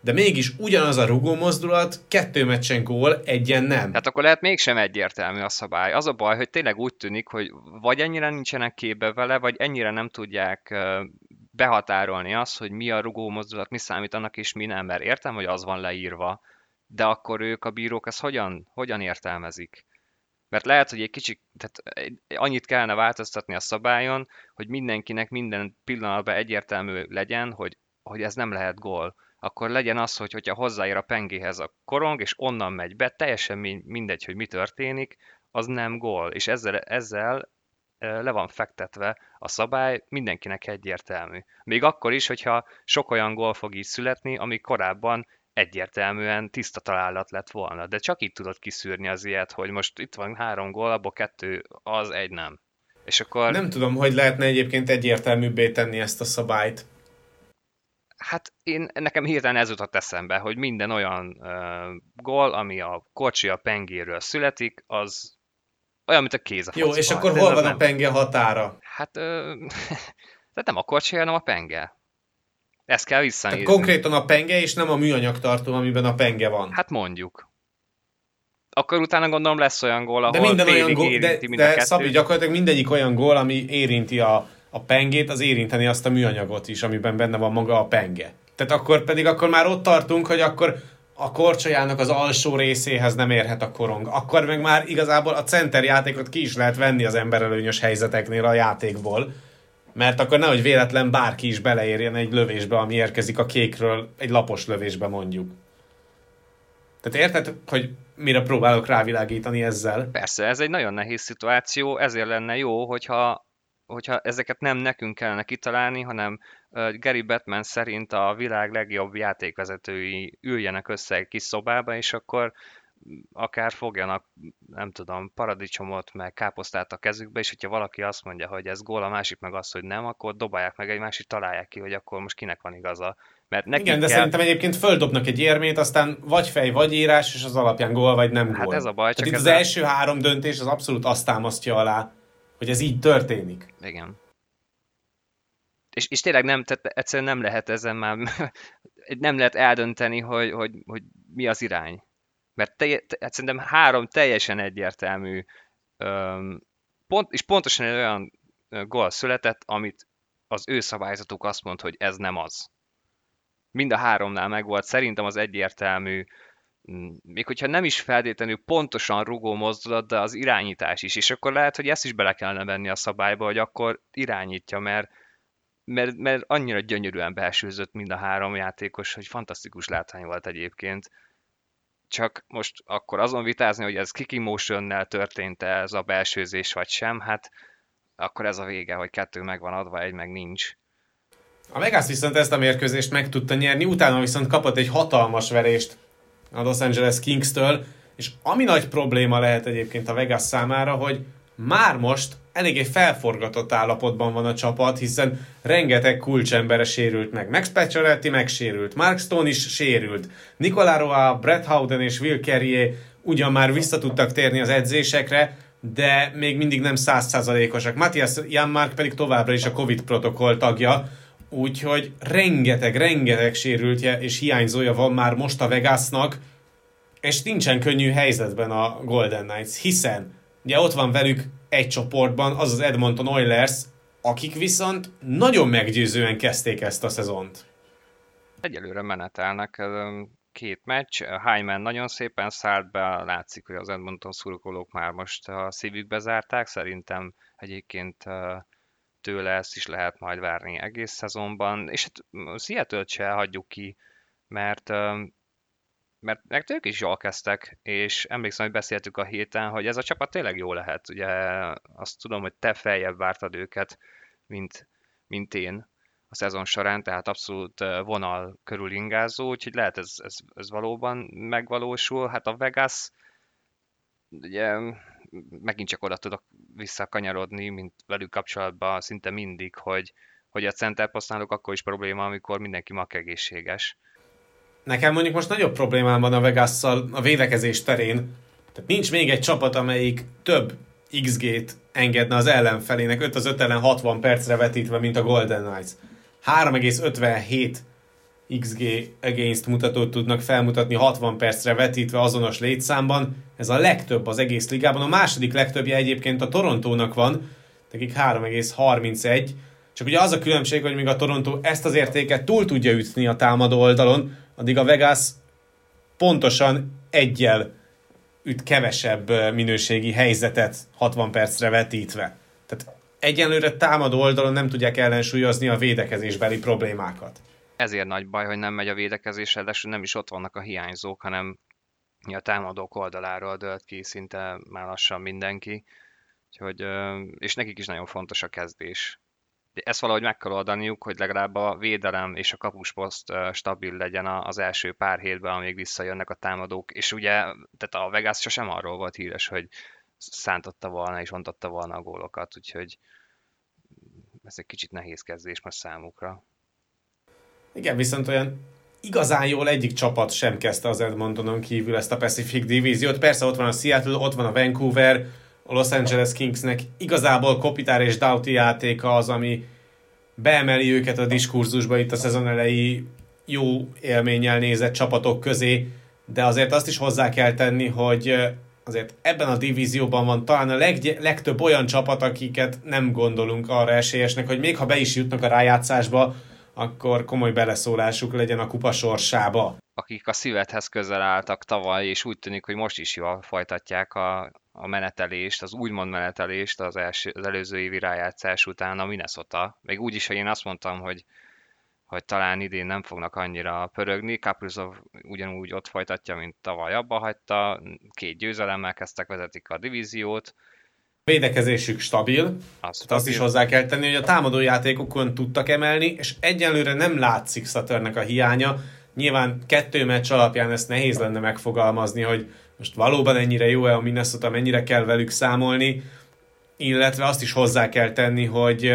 De mégis ugyanaz a rugó mozdulat, kettő meccsen gól, egyen nem. Tehát akkor lehet mégsem egyértelmű a szabály. Az a baj, hogy tényleg úgy tűnik, hogy vagy ennyire nincsenek képbe vele, vagy ennyire nem tudják behatárolni azt, hogy mi a rugó mozdulat, mi számít annak és mi nem, mert értem, hogy az van leírva, de akkor ők a bírók ezt hogyan, hogyan értelmezik? Mert lehet, hogy egy kicsit, tehát annyit kellene változtatni a szabályon, hogy mindenkinek minden pillanatban egyértelmű legyen, hogy, hogy ez nem lehet gól. Akkor legyen az, hogy hogyha hozzáér a pengéhez a korong, és onnan megy be, teljesen mindegy, hogy mi történik, az nem gól. És ezzel, ezzel le van fektetve a szabály, mindenkinek egyértelmű. Még akkor is, hogyha sok olyan gól fog így születni, ami korábban egyértelműen tiszta találat lett volna. De csak így tudod kiszűrni az ilyet, hogy most itt van három gól, abból kettő az, egy nem. És akkor... Nem tudom, hogy lehetne egyébként egyértelműbbé tenni ezt a szabályt. Hát én, nekem hirtelen ez jutott eszembe, hogy minden olyan uh, gól, ami a kocsi a pengéről születik, az olyan, mint a kéz a Jó, és akkor hol van nem... a penge határa? Hát, ö, tehát nem a kocsi, hanem a penge. Ezt kell visszanézni. Tehát konkrétan a penge, és nem a műanyag tartó, amiben a penge van. Hát mondjuk. Akkor utána gondolom lesz olyan gól, ahol de minden olyan gól, de, de Szabi, gyakorlatilag mindegyik olyan gól, ami érinti a, a pengét, az érinteni azt a műanyagot is, amiben benne van maga a penge. Tehát akkor pedig akkor már ott tartunk, hogy akkor a korcsolyának az alsó részéhez nem érhet a korong. Akkor meg már igazából a center játékot ki is lehet venni az emberelőnyös helyzeteknél a játékból. Mert akkor nehogy véletlen bárki is beleérjen egy lövésbe, ami érkezik a kékről, egy lapos lövésbe mondjuk. Tehát érted, hogy mire próbálok rávilágítani ezzel? Persze, ez egy nagyon nehéz szituáció, ezért lenne jó, hogyha, hogyha ezeket nem nekünk kellene kitalálni, hanem Gary Batman szerint a világ legjobb játékvezetői üljenek össze egy kis szobába, és akkor akár fogjanak, nem tudom, paradicsomot, meg káposztát a kezükbe, és hogyha valaki azt mondja, hogy ez gól, a másik meg azt, hogy nem, akkor dobálják meg egy és találják ki, hogy akkor most kinek van igaza. Mert nekik Igen, de kell... szerintem egyébként földobnak egy érmét, aztán vagy fej, vagy írás, és az alapján gól, vagy nem hát gól. Hát ez a baj. Csak itt az a... első három döntés az abszolút azt támasztja alá, hogy ez így történik. Igen. és, és tényleg nem, tehát egyszerűen nem lehet ezen már, nem lehet eldönteni, hogy, hogy, hogy mi az irány. Mert te, te, szerintem három teljesen egyértelmű, öm, pont, és pontosan egy olyan gól született, amit az ő szabályzatuk azt mond, hogy ez nem az. Mind a háromnál megvolt szerintem az egyértelmű, mm, még hogyha nem is feltétlenül pontosan rugó mozdulat, de az irányítás is. És akkor lehet, hogy ezt is bele kellene venni a szabályba, hogy akkor irányítja, mert, mert, mert annyira gyönyörűen belsőzött mind a három játékos, hogy fantasztikus látvány volt egyébként. Csak most akkor azon vitázni, hogy ez kiki motionnel történt-e ez a belsőzés vagy sem, hát akkor ez a vége, hogy kettő meg van adva, egy meg nincs. A Vegas viszont ezt a mérkőzést meg tudta nyerni, utána viszont kapott egy hatalmas verést a Los Angeles Kings-től, és ami nagy probléma lehet egyébként a Vegas számára, hogy már most eléggé felforgatott állapotban van a csapat, hiszen rengeteg kulcsembere sérült meg. Max Pacioretty megsérült, Mark Stone is sérült, Nicolás Roa, Brett Howden és Will Carrier ugyan már vissza tudtak térni az edzésekre, de még mindig nem százszázalékosak. Matthias Janmark pedig továbbra is a Covid protokoll tagja, úgyhogy rengeteg, rengeteg sérültje és hiányzója van már most a Vegasnak, és nincsen könnyű helyzetben a Golden Knights, hiszen ugye ott van velük egy csoportban az az Edmonton Oilers, akik viszont nagyon meggyőzően kezdték ezt a szezont. Egyelőre menetelnek két meccs. Hyman nagyon szépen szállt be, látszik, hogy az Edmonton szurkolók már most a szívükbe zárták. Szerintem egyébként tőle ezt is lehet majd várni egész szezonban, és hát Seattle-t se hagyjuk ki, mert mert, mert ők is jól kezdtek, és emlékszem, hogy beszéltük a héten, hogy ez a csapat tényleg jó lehet. Ugye azt tudom, hogy te feljebb vártad őket, mint, mint én a szezon során, tehát abszolút vonal körül ingázó, úgyhogy lehet ez, ez, ez valóban megvalósul. Hát a Vegas, ugye megint csak oda tudok visszakanyarodni, mint velük kapcsolatban szinte mindig, hogy, hogy a center használók akkor is probléma, amikor mindenki mak egészséges. Nekem mondjuk most nagyobb problémám van a vegas a védekezés terén. Tehát nincs még egy csapat, amelyik több XG-t engedne az ellenfelének 5 az 5 ellen 60 percre vetítve, mint a Golden Knights. 3,57 XG against mutatót tudnak felmutatni 60 percre vetítve azonos létszámban. Ez a legtöbb az egész ligában. A második legtöbbje egyébként a Torontónak van, nekik 3,31. Csak ugye az a különbség, hogy még a Toronto ezt az értéket túl tudja ütni a támadó oldalon, addig a Vegas pontosan egyel üt kevesebb minőségi helyzetet 60 percre vetítve. Tehát egyenlőre támadó oldalon nem tudják ellensúlyozni a védekezésbeli problémákat. Ezért nagy baj, hogy nem megy a védekezés, de nem is ott vannak a hiányzók, hanem a támadók oldaláról dölt ki szinte már lassan mindenki. Úgyhogy, és nekik is nagyon fontos a kezdés. Ezt valahogy meg kell oldaniuk, hogy legalább a védelem és a kapusposzt stabil legyen az első pár hétben, amíg visszajönnek a támadók. És ugye, tehát a Vegas sosem arról volt híres, hogy szántotta volna és ontotta volna a gólokat, úgyhogy ez egy kicsit nehéz kezdés most számukra. Igen, viszont olyan igazán jól egyik csapat sem kezdte az Edmontonon kívül ezt a Pacific divíziót. Persze ott van a Seattle, ott van a Vancouver, a Los Angeles Kingsnek igazából Kopitár és Doughty játéka az, ami beemeli őket a diskurzusba itt a szezon elejé jó élménnyel nézett csapatok közé, de azért azt is hozzá kell tenni, hogy azért ebben a divízióban van talán a leg, legtöbb olyan csapat, akiket nem gondolunk arra esélyesnek, hogy még ha be is jutnak a rájátszásba, akkor komoly beleszólásuk legyen a kupa sorsába. Akik a szívedhez közel álltak tavaly, és úgy tűnik, hogy most is jól folytatják a, a menetelést, az úgymond menetelést az, első, az előző évi rájátszás után a Minnesota. Még úgy is, hogy én azt mondtam, hogy hogy talán idén nem fognak annyira pörögni. Kaprizov ugyanúgy ott folytatja, mint tavaly abba hagyta. Két győzelemmel kezdtek, vezetik a divíziót. A védekezésük stabil, azt, stabil. azt is hozzá kell tenni, hogy a támadó játékokon tudtak emelni, és egyelőre nem látszik Saturnnek a hiánya. Nyilván kettő meccs alapján ezt nehéz lenne megfogalmazni, hogy most valóban ennyire jó-e a Minnesota, mennyire kell velük számolni, illetve azt is hozzá kell tenni, hogy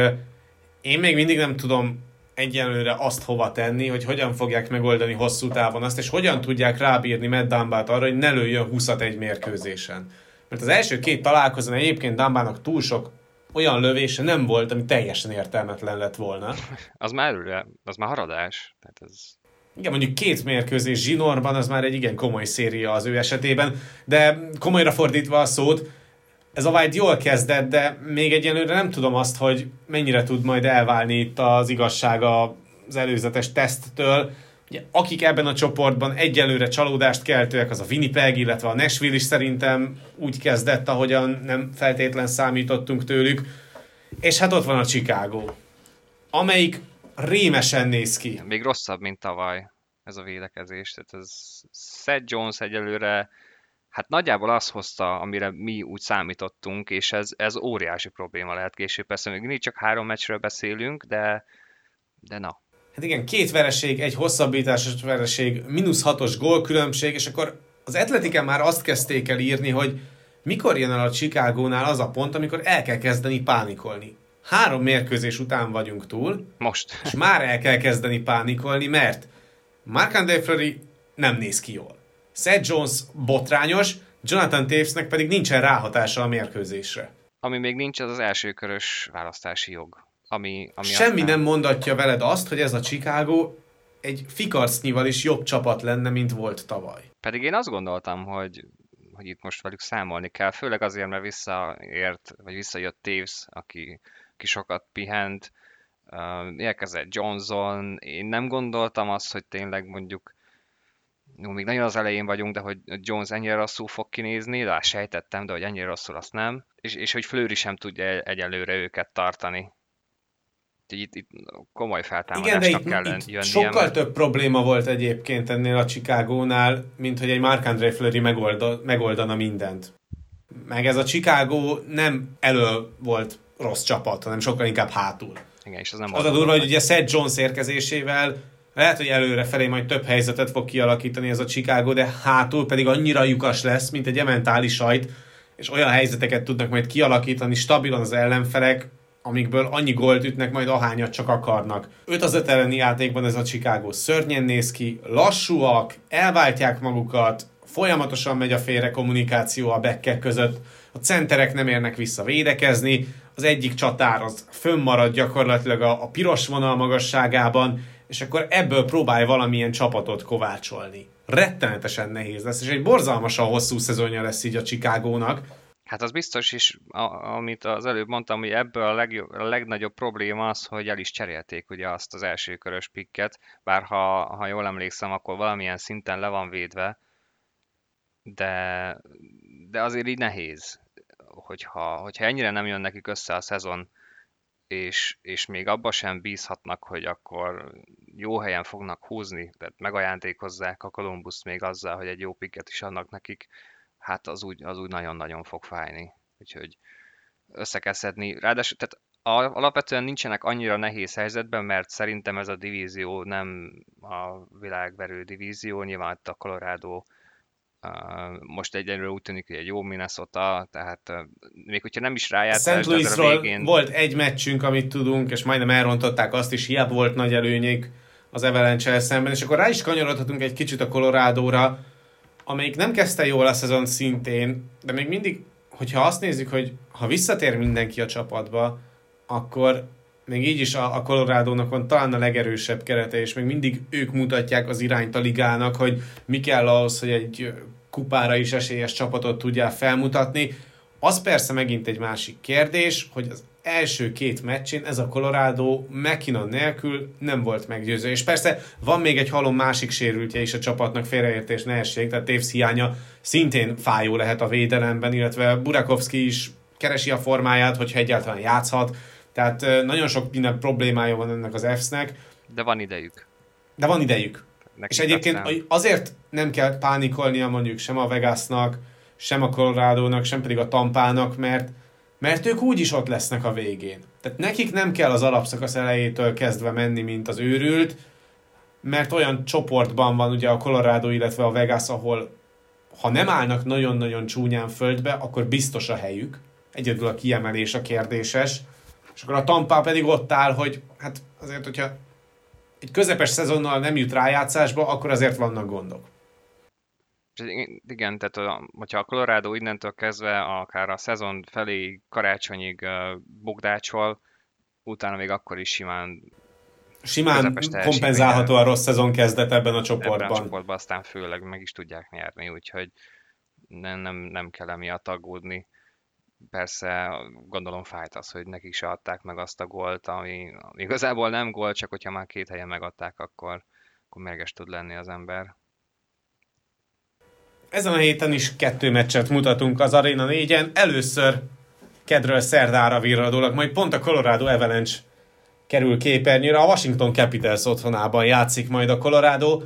én még mindig nem tudom egyelőre azt hova tenni, hogy hogyan fogják megoldani hosszú távon azt, és hogyan tudják rábírni Matt Dumbát arra, hogy ne lőjön 20 egy mérkőzésen. Mert az első két találkozón egyébként Dumbának túl sok olyan lövése nem volt, ami teljesen értelmetlen lett volna. Az már előre, az már haradás. Tehát ez... Igen, mondjuk két mérkőzés zsinórban, az már egy igen komoly széria az ő esetében, de komolyra fordítva a szót, ez a White jól kezdett, de még egyelőre nem tudom azt, hogy mennyire tud majd elválni itt az igazság az előzetes teszttől. Ugye, akik ebben a csoportban egyelőre csalódást keltőek, az a Winnipeg, illetve a Nashville is szerintem úgy kezdett, ahogyan nem feltétlen számítottunk tőlük. És hát ott van a Chicago, amelyik rémesen néz ki. Még rosszabb, mint tavaly ez a védekezés. Tehát ez Seth Jones egyelőre hát nagyjából azt hozta, amire mi úgy számítottunk, és ez, ez óriási probléma lehet később. Persze még mindig csak három meccsről beszélünk, de, de na. Hát igen, két vereség, egy hosszabbításos vereség, mínusz hatos gólkülönbség, és akkor az Atletiken már azt kezdték el írni, hogy mikor jön el a Chicagónál az a pont, amikor el kell kezdeni pánikolni. Három mérkőzés után vagyunk túl. Most. És már el kell kezdeni pánikolni, mert Mark Andre Fleury nem néz ki jól. Seth Jones botrányos, Jonathan Tavesnek pedig nincsen ráhatása a mérkőzésre. Ami még nincs, az az elsőkörös választási jog. Ami, ami Semmi aztán... nem mondatja veled azt, hogy ez a Chicago egy fikarcnyival is jobb csapat lenne, mint volt tavaly. Pedig én azt gondoltam, hogy, hogy itt most velük számolni kell, főleg azért, mert visszaért, vagy visszajött Taves, aki, aki sokat pihent, érkezett Johnson, én nem gondoltam azt, hogy tényleg mondjuk jó, még nagyon az elején vagyunk, de hogy Jones ennyire rosszul fog kinézni, de sejtettem, de hogy ennyire rosszul azt nem, és, és hogy Fleury sem tudja egyelőre őket tartani. Úgyhogy itt, itt komoly feltámadásnak Igen, kell itt, itt jönnie. sokkal mert... több probléma volt egyébként ennél a Chicagónál, mint hogy egy Marc-André Fleury megolda, megoldana mindent. Meg ez a Chicago nem elő volt rossz csapat, hanem sokkal inkább hátul. Igen, és az nem Az a durva, hogy ugye Seth Jones érkezésével lehet, hogy előre felé majd több helyzetet fog kialakítani ez a Chicago, de hátul pedig annyira lyukas lesz, mint egy ementális sajt, és olyan helyzeteket tudnak majd kialakítani stabilan az ellenfelek, amikből annyi gólt ütnek majd ahányat csak akarnak. 5 az 5 elleni játékban ez a Chicago szörnyen néz ki, lassúak, elváltják magukat, folyamatosan megy a félre kommunikáció a bekkek között, a centerek nem érnek vissza védekezni, az egyik csatár az fönnmarad gyakorlatilag a, a piros vonal magasságában, és akkor ebből próbálj valamilyen csapatot kovácsolni. Rettenetesen nehéz lesz, és egy borzalmasan hosszú szezonja lesz így a Chicagónak. Hát az biztos is, a, amit az előbb mondtam, hogy ebből a, legjobb, a legnagyobb probléma az, hogy el is cserélték ugye azt az első körös pikket, bár ha, ha jól emlékszem, akkor valamilyen szinten le van védve, de, de azért így nehéz, hogyha, hogyha ennyire nem jön nekik össze a szezon, és, és még abba sem bízhatnak, hogy akkor jó helyen fognak húzni, tehát megajándékozzák a Columbus még azzal, hogy egy jó piket is adnak nekik, hát az úgy, az úgy nagyon-nagyon fog fájni. Úgyhogy össze kell szedni. Ráadásul tehát alapvetően nincsenek annyira nehéz helyzetben, mert szerintem ez a divízió nem a világverő divízió, nyilván itt a Colorado most egyenlőre úgy tűnik, hogy egy jó Minnesota, tehát még hogyha nem is rájátszás, St. Louisról végén... volt egy meccsünk, amit tudunk, és majdnem elrontották azt is, hiába volt nagy előnyék az avalanche szemben, és akkor rá is kanyarodhatunk egy kicsit a Colorado-ra, amelyik nem kezdte jól a szezon szintén, de még mindig, hogyha azt nézzük, hogy ha visszatér mindenki a csapatba, akkor még így is a, a Colorado-nak van talán a legerősebb kerete, és még mindig ők mutatják az irányt a ligának, hogy mi kell ahhoz, hogy egy kupára is esélyes csapatot tudjál felmutatni. Az persze megint egy másik kérdés, hogy az első két meccsén ez a Colorado McKinnon nélkül nem volt meggyőző. És persze van még egy halom másik sérültje is a csapatnak, félreértés ne tehát Tévsz hiánya szintén fájó lehet a védelemben, illetve Burakovsky is keresi a formáját, hogyha egyáltalán játszhat. Tehát nagyon sok minden problémája van ennek az Fs-nek. De van idejük. De van idejük. Neki és egyébként aztán... azért nem kell pánikolnia mondjuk sem a Vegasnak, sem a Colorado-nak, sem pedig a Tampának, mert, mert ők úgyis ott lesznek a végén. Tehát nekik nem kell az alapszakasz elejétől kezdve menni, mint az őrült, mert olyan csoportban van ugye a Colorado, illetve a Vegas, ahol ha nem állnak nagyon-nagyon csúnyán földbe, akkor biztos a helyük. Egyedül a kiemelés a kérdéses. És akkor a Tampa pedig ott áll, hogy hát azért, hogyha egy közepes szezonnal nem jut rájátszásba, akkor azért vannak gondok. Igen, tehát a, hogyha a Colorado innentől kezdve akár a szezon felé karácsonyig uh, bukdácsol, utána még akkor is simán Simán kompenzálható a rossz szezon kezdet ebben a csoportban. Ebben a csoportban aztán főleg meg is tudják nyerni, úgyhogy nem, nem, nem kell emiatt aggódni. Persze gondolom fájt az, hogy nekik se adták meg azt a gólt, ami igazából nem gól, csak hogyha már két helyen megadták, akkor, akkor mérges tud lenni az ember. Ezen a héten is kettő meccset mutatunk az Arena 4-en. Először kedről szerdára virradólag, majd pont a Colorado Avalanche kerül képernyőre. A Washington Capitals otthonában játszik majd a Colorado.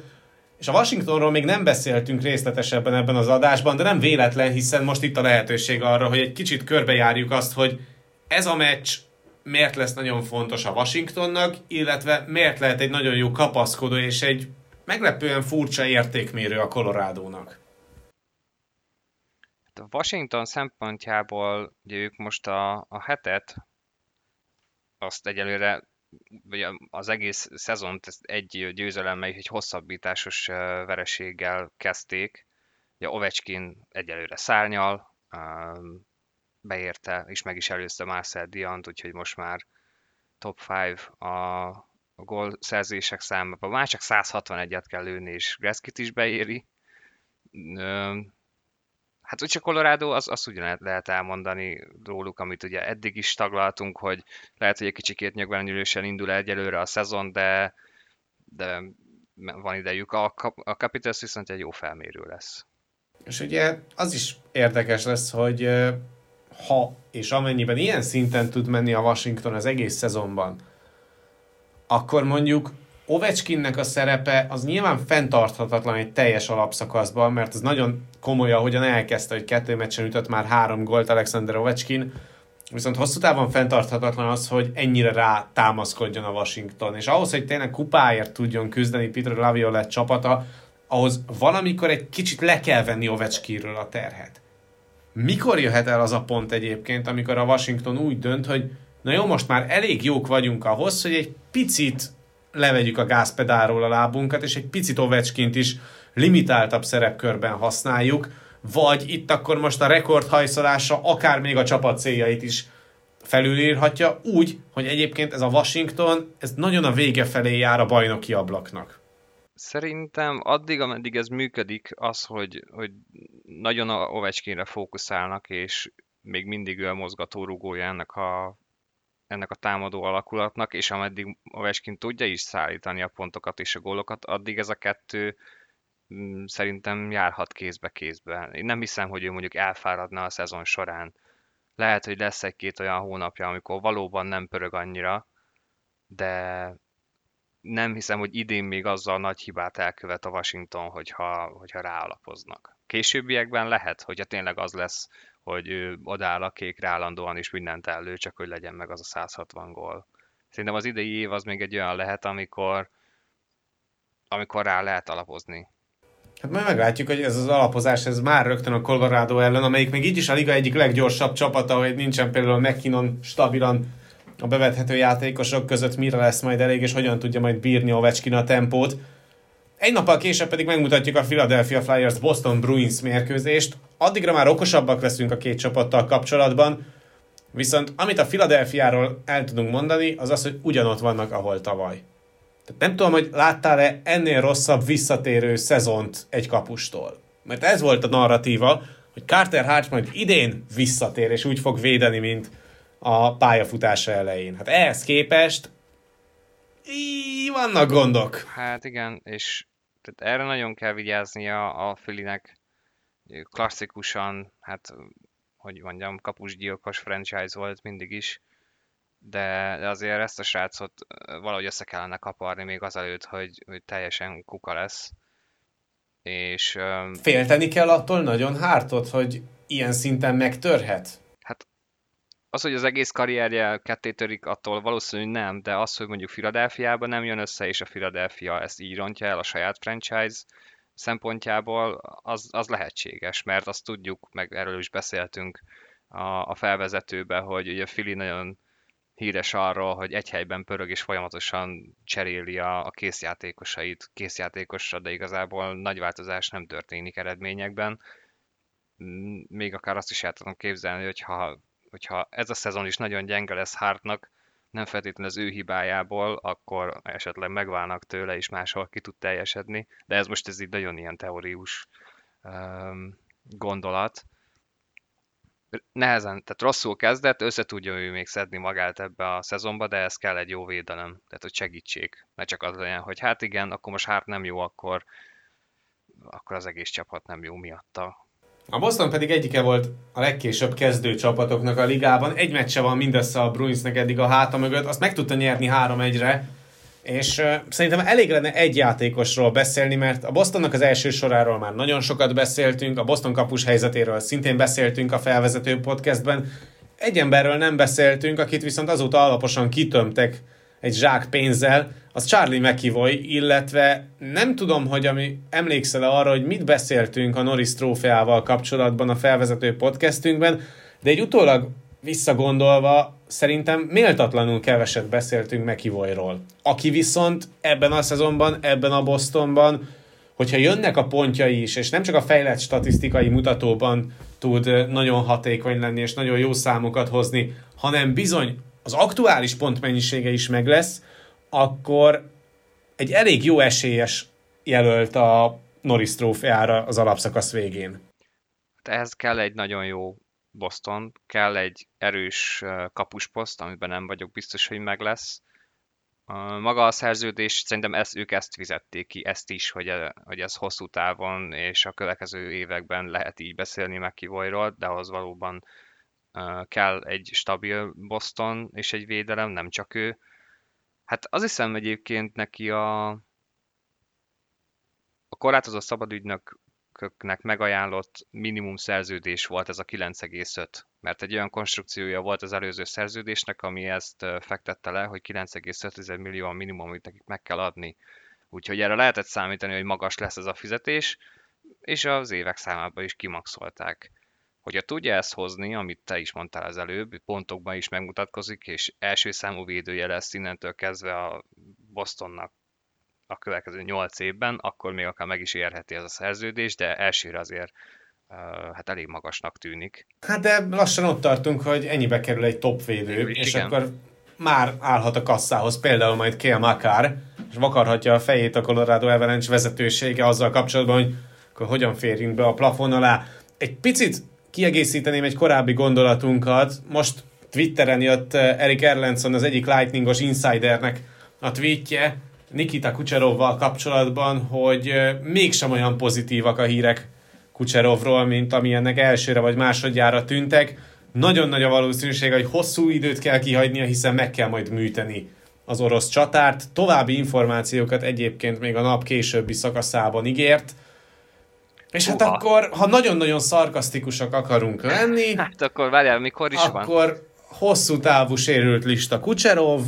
És a Washingtonról még nem beszéltünk részletesebben ebben az adásban, de nem véletlen, hiszen most itt a lehetőség arra, hogy egy kicsit körbejárjuk azt, hogy ez a meccs miért lesz nagyon fontos a Washingtonnak, illetve miért lehet egy nagyon jó kapaszkodó és egy meglepően furcsa értékmérő a Colorado-nak. Hát a Washington szempontjából ugye ők most a, a hetet azt egyelőre vagy az egész szezont egy győzelemmel egy hosszabbításos vereséggel kezdték. Ugye Ovechkin egyelőre szárnyal, beérte, és meg is előzte Marcel Diant, úgyhogy most már top 5 a, a gól szerzések számában. Már csak 161-et kell lőni, és Greskit is beéri. Hát úgy csak Colorado, az, azt ugyan lehet elmondani róluk, amit ugye eddig is taglaltunk, hogy lehet, hogy egy kicsikét nyögvenyülősen indul egyelőre a szezon, de, de van idejük. A, a Capitals viszont egy jó felmérő lesz. És ugye az is érdekes lesz, hogy ha és amennyiben ilyen szinten tud menni a Washington az egész szezonban, akkor mondjuk Ovechkinnek a szerepe az nyilván fenntarthatatlan egy teljes alapszakaszban, mert az nagyon komoly, ahogyan elkezdte, hogy kettő meccsen ütött már három gólt Alexander Ovechkin, viszont hosszú távon fenntarthatatlan az, hogy ennyire rá támaszkodjon a Washington, és ahhoz, hogy tényleg kupáért tudjon küzdeni Peter Laviolette csapata, ahhoz valamikor egy kicsit le kell venni Ovechkinről a terhet. Mikor jöhet el az a pont egyébként, amikor a Washington úgy dönt, hogy na jó, most már elég jók vagyunk ahhoz, hogy egy picit levegyük a gázpedálról a lábunkat, és egy picit Ovecskint is limitáltabb szerepkörben használjuk, vagy itt akkor most a rekordhajszolása akár még a csapat céljait is felülírhatja, úgy, hogy egyébként ez a Washington, ez nagyon a vége felé jár a bajnoki ablaknak. Szerintem addig, ameddig ez működik, az, hogy, hogy nagyon a Ovechkinre fókuszálnak, és még mindig ő a mozgatórugója ennek a ennek a támadó alakulatnak, és ameddig Ovechkin tudja is szállítani a pontokat és a gólokat, addig ez a kettő mm, szerintem járhat kézbe kézbe. Én nem hiszem, hogy ő mondjuk elfáradna a szezon során. Lehet, hogy lesz egy-két olyan hónapja, amikor valóban nem pörög annyira, de nem hiszem, hogy idén még azzal nagy hibát elkövet a Washington, hogyha, hogyha ráalapoznak. Későbbiekben lehet, hogyha tényleg az lesz, hogy ő odáll a kékre állandóan is mindent elő, csak hogy legyen meg az a 160 gól. Szerintem az idei év az még egy olyan lehet, amikor, amikor rá lehet alapozni. Hát majd meglátjuk, hogy ez az alapozás, ez már rögtön a Colorado ellen, amelyik még így is a liga egyik leggyorsabb csapata, hogy nincsen például McKinnon stabilan a bevethető játékosok között mire lesz majd elég, és hogyan tudja majd bírni Ovechkin a tempót. Egy nappal később pedig megmutatjuk a Philadelphia Flyers Boston Bruins mérkőzést. Addigra már okosabbak leszünk a két csapattal kapcsolatban, viszont amit a Philadelphiáról el tudunk mondani, az az, hogy ugyanott vannak, ahol tavaly. Tehát nem tudom, hogy láttál-e ennél rosszabb visszatérő szezont egy kapustól. Mert ez volt a narratíva, hogy Carter Hart majd idén visszatér, és úgy fog védeni, mint a pályafutása elején. Hát ehhez képest így vannak gondok. Hát igen, és tehát erre nagyon kell vigyáznia a Filinek. Klasszikusan, hát hogy mondjam, kapusgyilkos franchise volt mindig is, de, de azért ezt a srácot valahogy össze kellene kaparni még azelőtt, hogy, hogy teljesen kuka lesz. És, Félteni kell attól nagyon hártot, hogy ilyen szinten megtörhet? Az, hogy az egész karrierje ketté törik, attól valószínűleg nem, de az, hogy mondjuk Philadelphiában nem jön össze, és a Philadelphia ezt így rontja el a saját franchise szempontjából, az, az lehetséges, mert azt tudjuk, meg erről is beszéltünk a, a felvezetőbe, hogy ugye Philly nagyon híres arról, hogy egy helyben pörög és folyamatosan cseréli a, a készjátékosait készjátékosra, de igazából nagy változás nem történik eredményekben. Még akár azt is el tudom képzelni, hogyha, hogyha ez a szezon is nagyon gyenge lesz Hartnak, nem feltétlenül az ő hibájából, akkor esetleg megválnak tőle, és máshol ki tud teljesedni. De ez most ez így nagyon ilyen teórius um, gondolat. Nehezen, tehát rosszul kezdett, össze tudja ő még szedni magát ebbe a szezonba, de ez kell egy jó védelem, tehát hogy segítség. Ne csak az legyen, hogy hát igen, akkor most hát nem jó, akkor, akkor az egész csapat nem jó miatta. A Boston pedig egyike volt a legkésőbb kezdő csapatoknak a ligában. Egy meccse van mindössze a Bruinsnek eddig a háta mögött, azt meg tudta nyerni 3-1-re, és uh, szerintem elég lenne egy játékosról beszélni, mert a Bostonnak az első soráról már nagyon sokat beszéltünk, a Boston kapus helyzetéről szintén beszéltünk a felvezető podcastben. Egy emberről nem beszéltünk, akit viszont azóta alaposan kitömtek egy zsák pénzzel, az Charlie McEvoy, illetve nem tudom, hogy ami emlékszel arra, hogy mit beszéltünk a Norris trófeával kapcsolatban a felvezető podcastünkben, de egy utólag visszagondolva szerintem méltatlanul keveset beszéltünk McEvoyról. Aki viszont ebben a szezonban, ebben a Bostonban, hogyha jönnek a pontjai is, és nem csak a fejlett statisztikai mutatóban tud nagyon hatékony lenni, és nagyon jó számokat hozni, hanem bizony az aktuális pontmennyisége is meg lesz, akkor egy elég jó esélyes jelölt a Norris trófeára az alapszakasz végén. Ehhez kell egy nagyon jó Boston, kell egy erős kapusposzt, amiben nem vagyok biztos, hogy meg lesz. Maga a szerződés, szerintem ezt, ők ezt fizették ki, ezt is, hogy, hogy ez hosszú távon és a következő években lehet így beszélni McKivoyról, de ahhoz valóban kell egy stabil Boston és egy védelem, nem csak ő. Hát az hiszem egyébként neki a, a korlátozott szabadügynököknek megajánlott minimum szerződés volt ez a 9,5, mert egy olyan konstrukciója volt az előző szerződésnek, ami ezt fektette le, hogy 9,5 millió a minimum, amit nekik meg kell adni. Úgyhogy erre lehetett számítani, hogy magas lesz ez a fizetés, és az évek számában is kimaxolták. Hogyha tudja ezt hozni, amit te is mondtál az előbb, pontokban is megmutatkozik, és első számú védője lesz innentől kezdve a Bostonnak a következő nyolc évben, akkor még akár meg is érheti ez a szerződés, de elsőre azért hát elég magasnak tűnik. Hát de lassan ott tartunk, hogy ennyibe kerül egy top védő, és igen. akkor már állhat a kasszához, például majd Kél Makár, és vakarhatja a fejét a Colorado Avalanche vezetősége azzal kapcsolatban, hogy akkor hogyan férjünk be a plafon alá. Egy picit kiegészíteném egy korábbi gondolatunkat. Most Twitteren jött eh, Erik Erlenson, az egyik Lightningos insidernek a tweetje Nikita Kucserovval kapcsolatban, hogy eh, mégsem olyan pozitívak a hírek Kucserovról, mint amilyennek elsőre vagy másodjára tűntek. Nagyon nagy a valószínűség, hogy hosszú időt kell kihagynia, hiszen meg kell majd műteni az orosz csatárt. További információkat egyébként még a nap későbbi szakaszában ígért. És hát Uha. akkor, ha nagyon-nagyon szarkasztikusak akarunk lenni... Hát akkor várjál, mikor is akkor van? Akkor hosszú távú sérült lista Kucserov,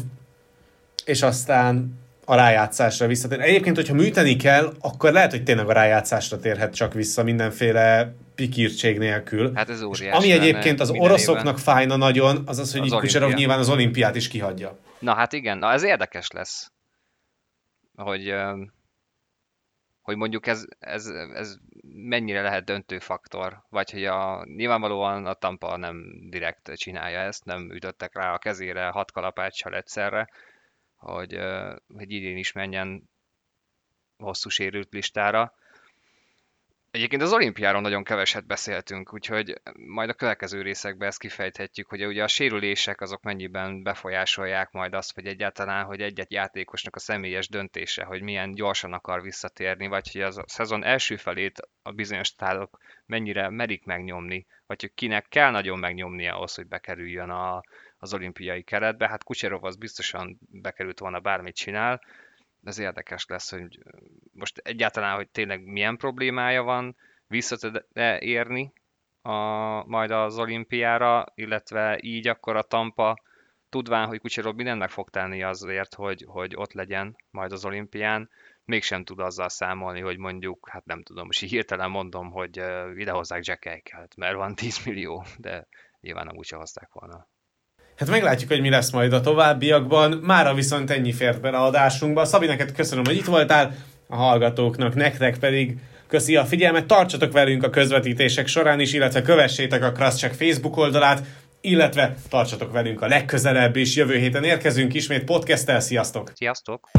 és aztán a rájátszásra visszatér. Egyébként, hogyha műteni kell, akkor lehet, hogy tényleg a rájátszásra térhet csak vissza mindenféle pikírtség nélkül. Hát ez óriás. Ami egyébként az oroszoknak évben. fájna nagyon, az az, hogy az Kucserov nyilván az olimpiát is kihagyja. Na hát igen, na ez érdekes lesz. Hogy hogy mondjuk ez, ez, ez mennyire lehet döntő faktor, vagy hogy a, nyilvánvalóan a Tampa nem direkt csinálja ezt, nem ütöttek rá a kezére hat kalapáccsal egyszerre, hogy, hogy idén is menjen hosszú sérült listára, Egyébként az olimpiáról nagyon keveset beszéltünk, úgyhogy majd a következő részekben ezt kifejthetjük, hogy ugye a sérülések azok mennyiben befolyásolják majd azt, hogy egyáltalán, hogy egy-egy játékosnak a személyes döntése, hogy milyen gyorsan akar visszatérni, vagy hogy az a szezon első felét a bizonyos tálok mennyire merik megnyomni, vagy hogy kinek kell nagyon megnyomnia ahhoz, hogy bekerüljön a, az olimpiai keretbe. Hát Kucserov az biztosan bekerült volna bármit csinál, ez érdekes lesz, hogy most egyáltalán, hogy tényleg milyen problémája van, vissza tud -e érni a, majd az olimpiára, illetve így akkor a Tampa tudván, hogy Kucserov mindent meg fog tenni azért, hogy, hogy ott legyen majd az olimpián, mégsem tud azzal számolni, hogy mondjuk, hát nem tudom, most hirtelen mondom, hogy idehozzák Jack Eichelt, mert van 10 millió, de nyilván úgy se hozták volna. Hát meglátjuk, hogy mi lesz majd a továbbiakban. Mára viszont ennyi fért bele a adásunkba. Szabi, neked köszönöm, hogy itt voltál, a hallgatóknak, nektek pedig köszi a figyelmet, tartsatok velünk a közvetítések során is, illetve kövessétek a Crosscheck Facebook oldalát, illetve tartsatok velünk a legközelebb is. Jövő héten érkezünk ismét podcasttel. Sziasztok! Sziasztok!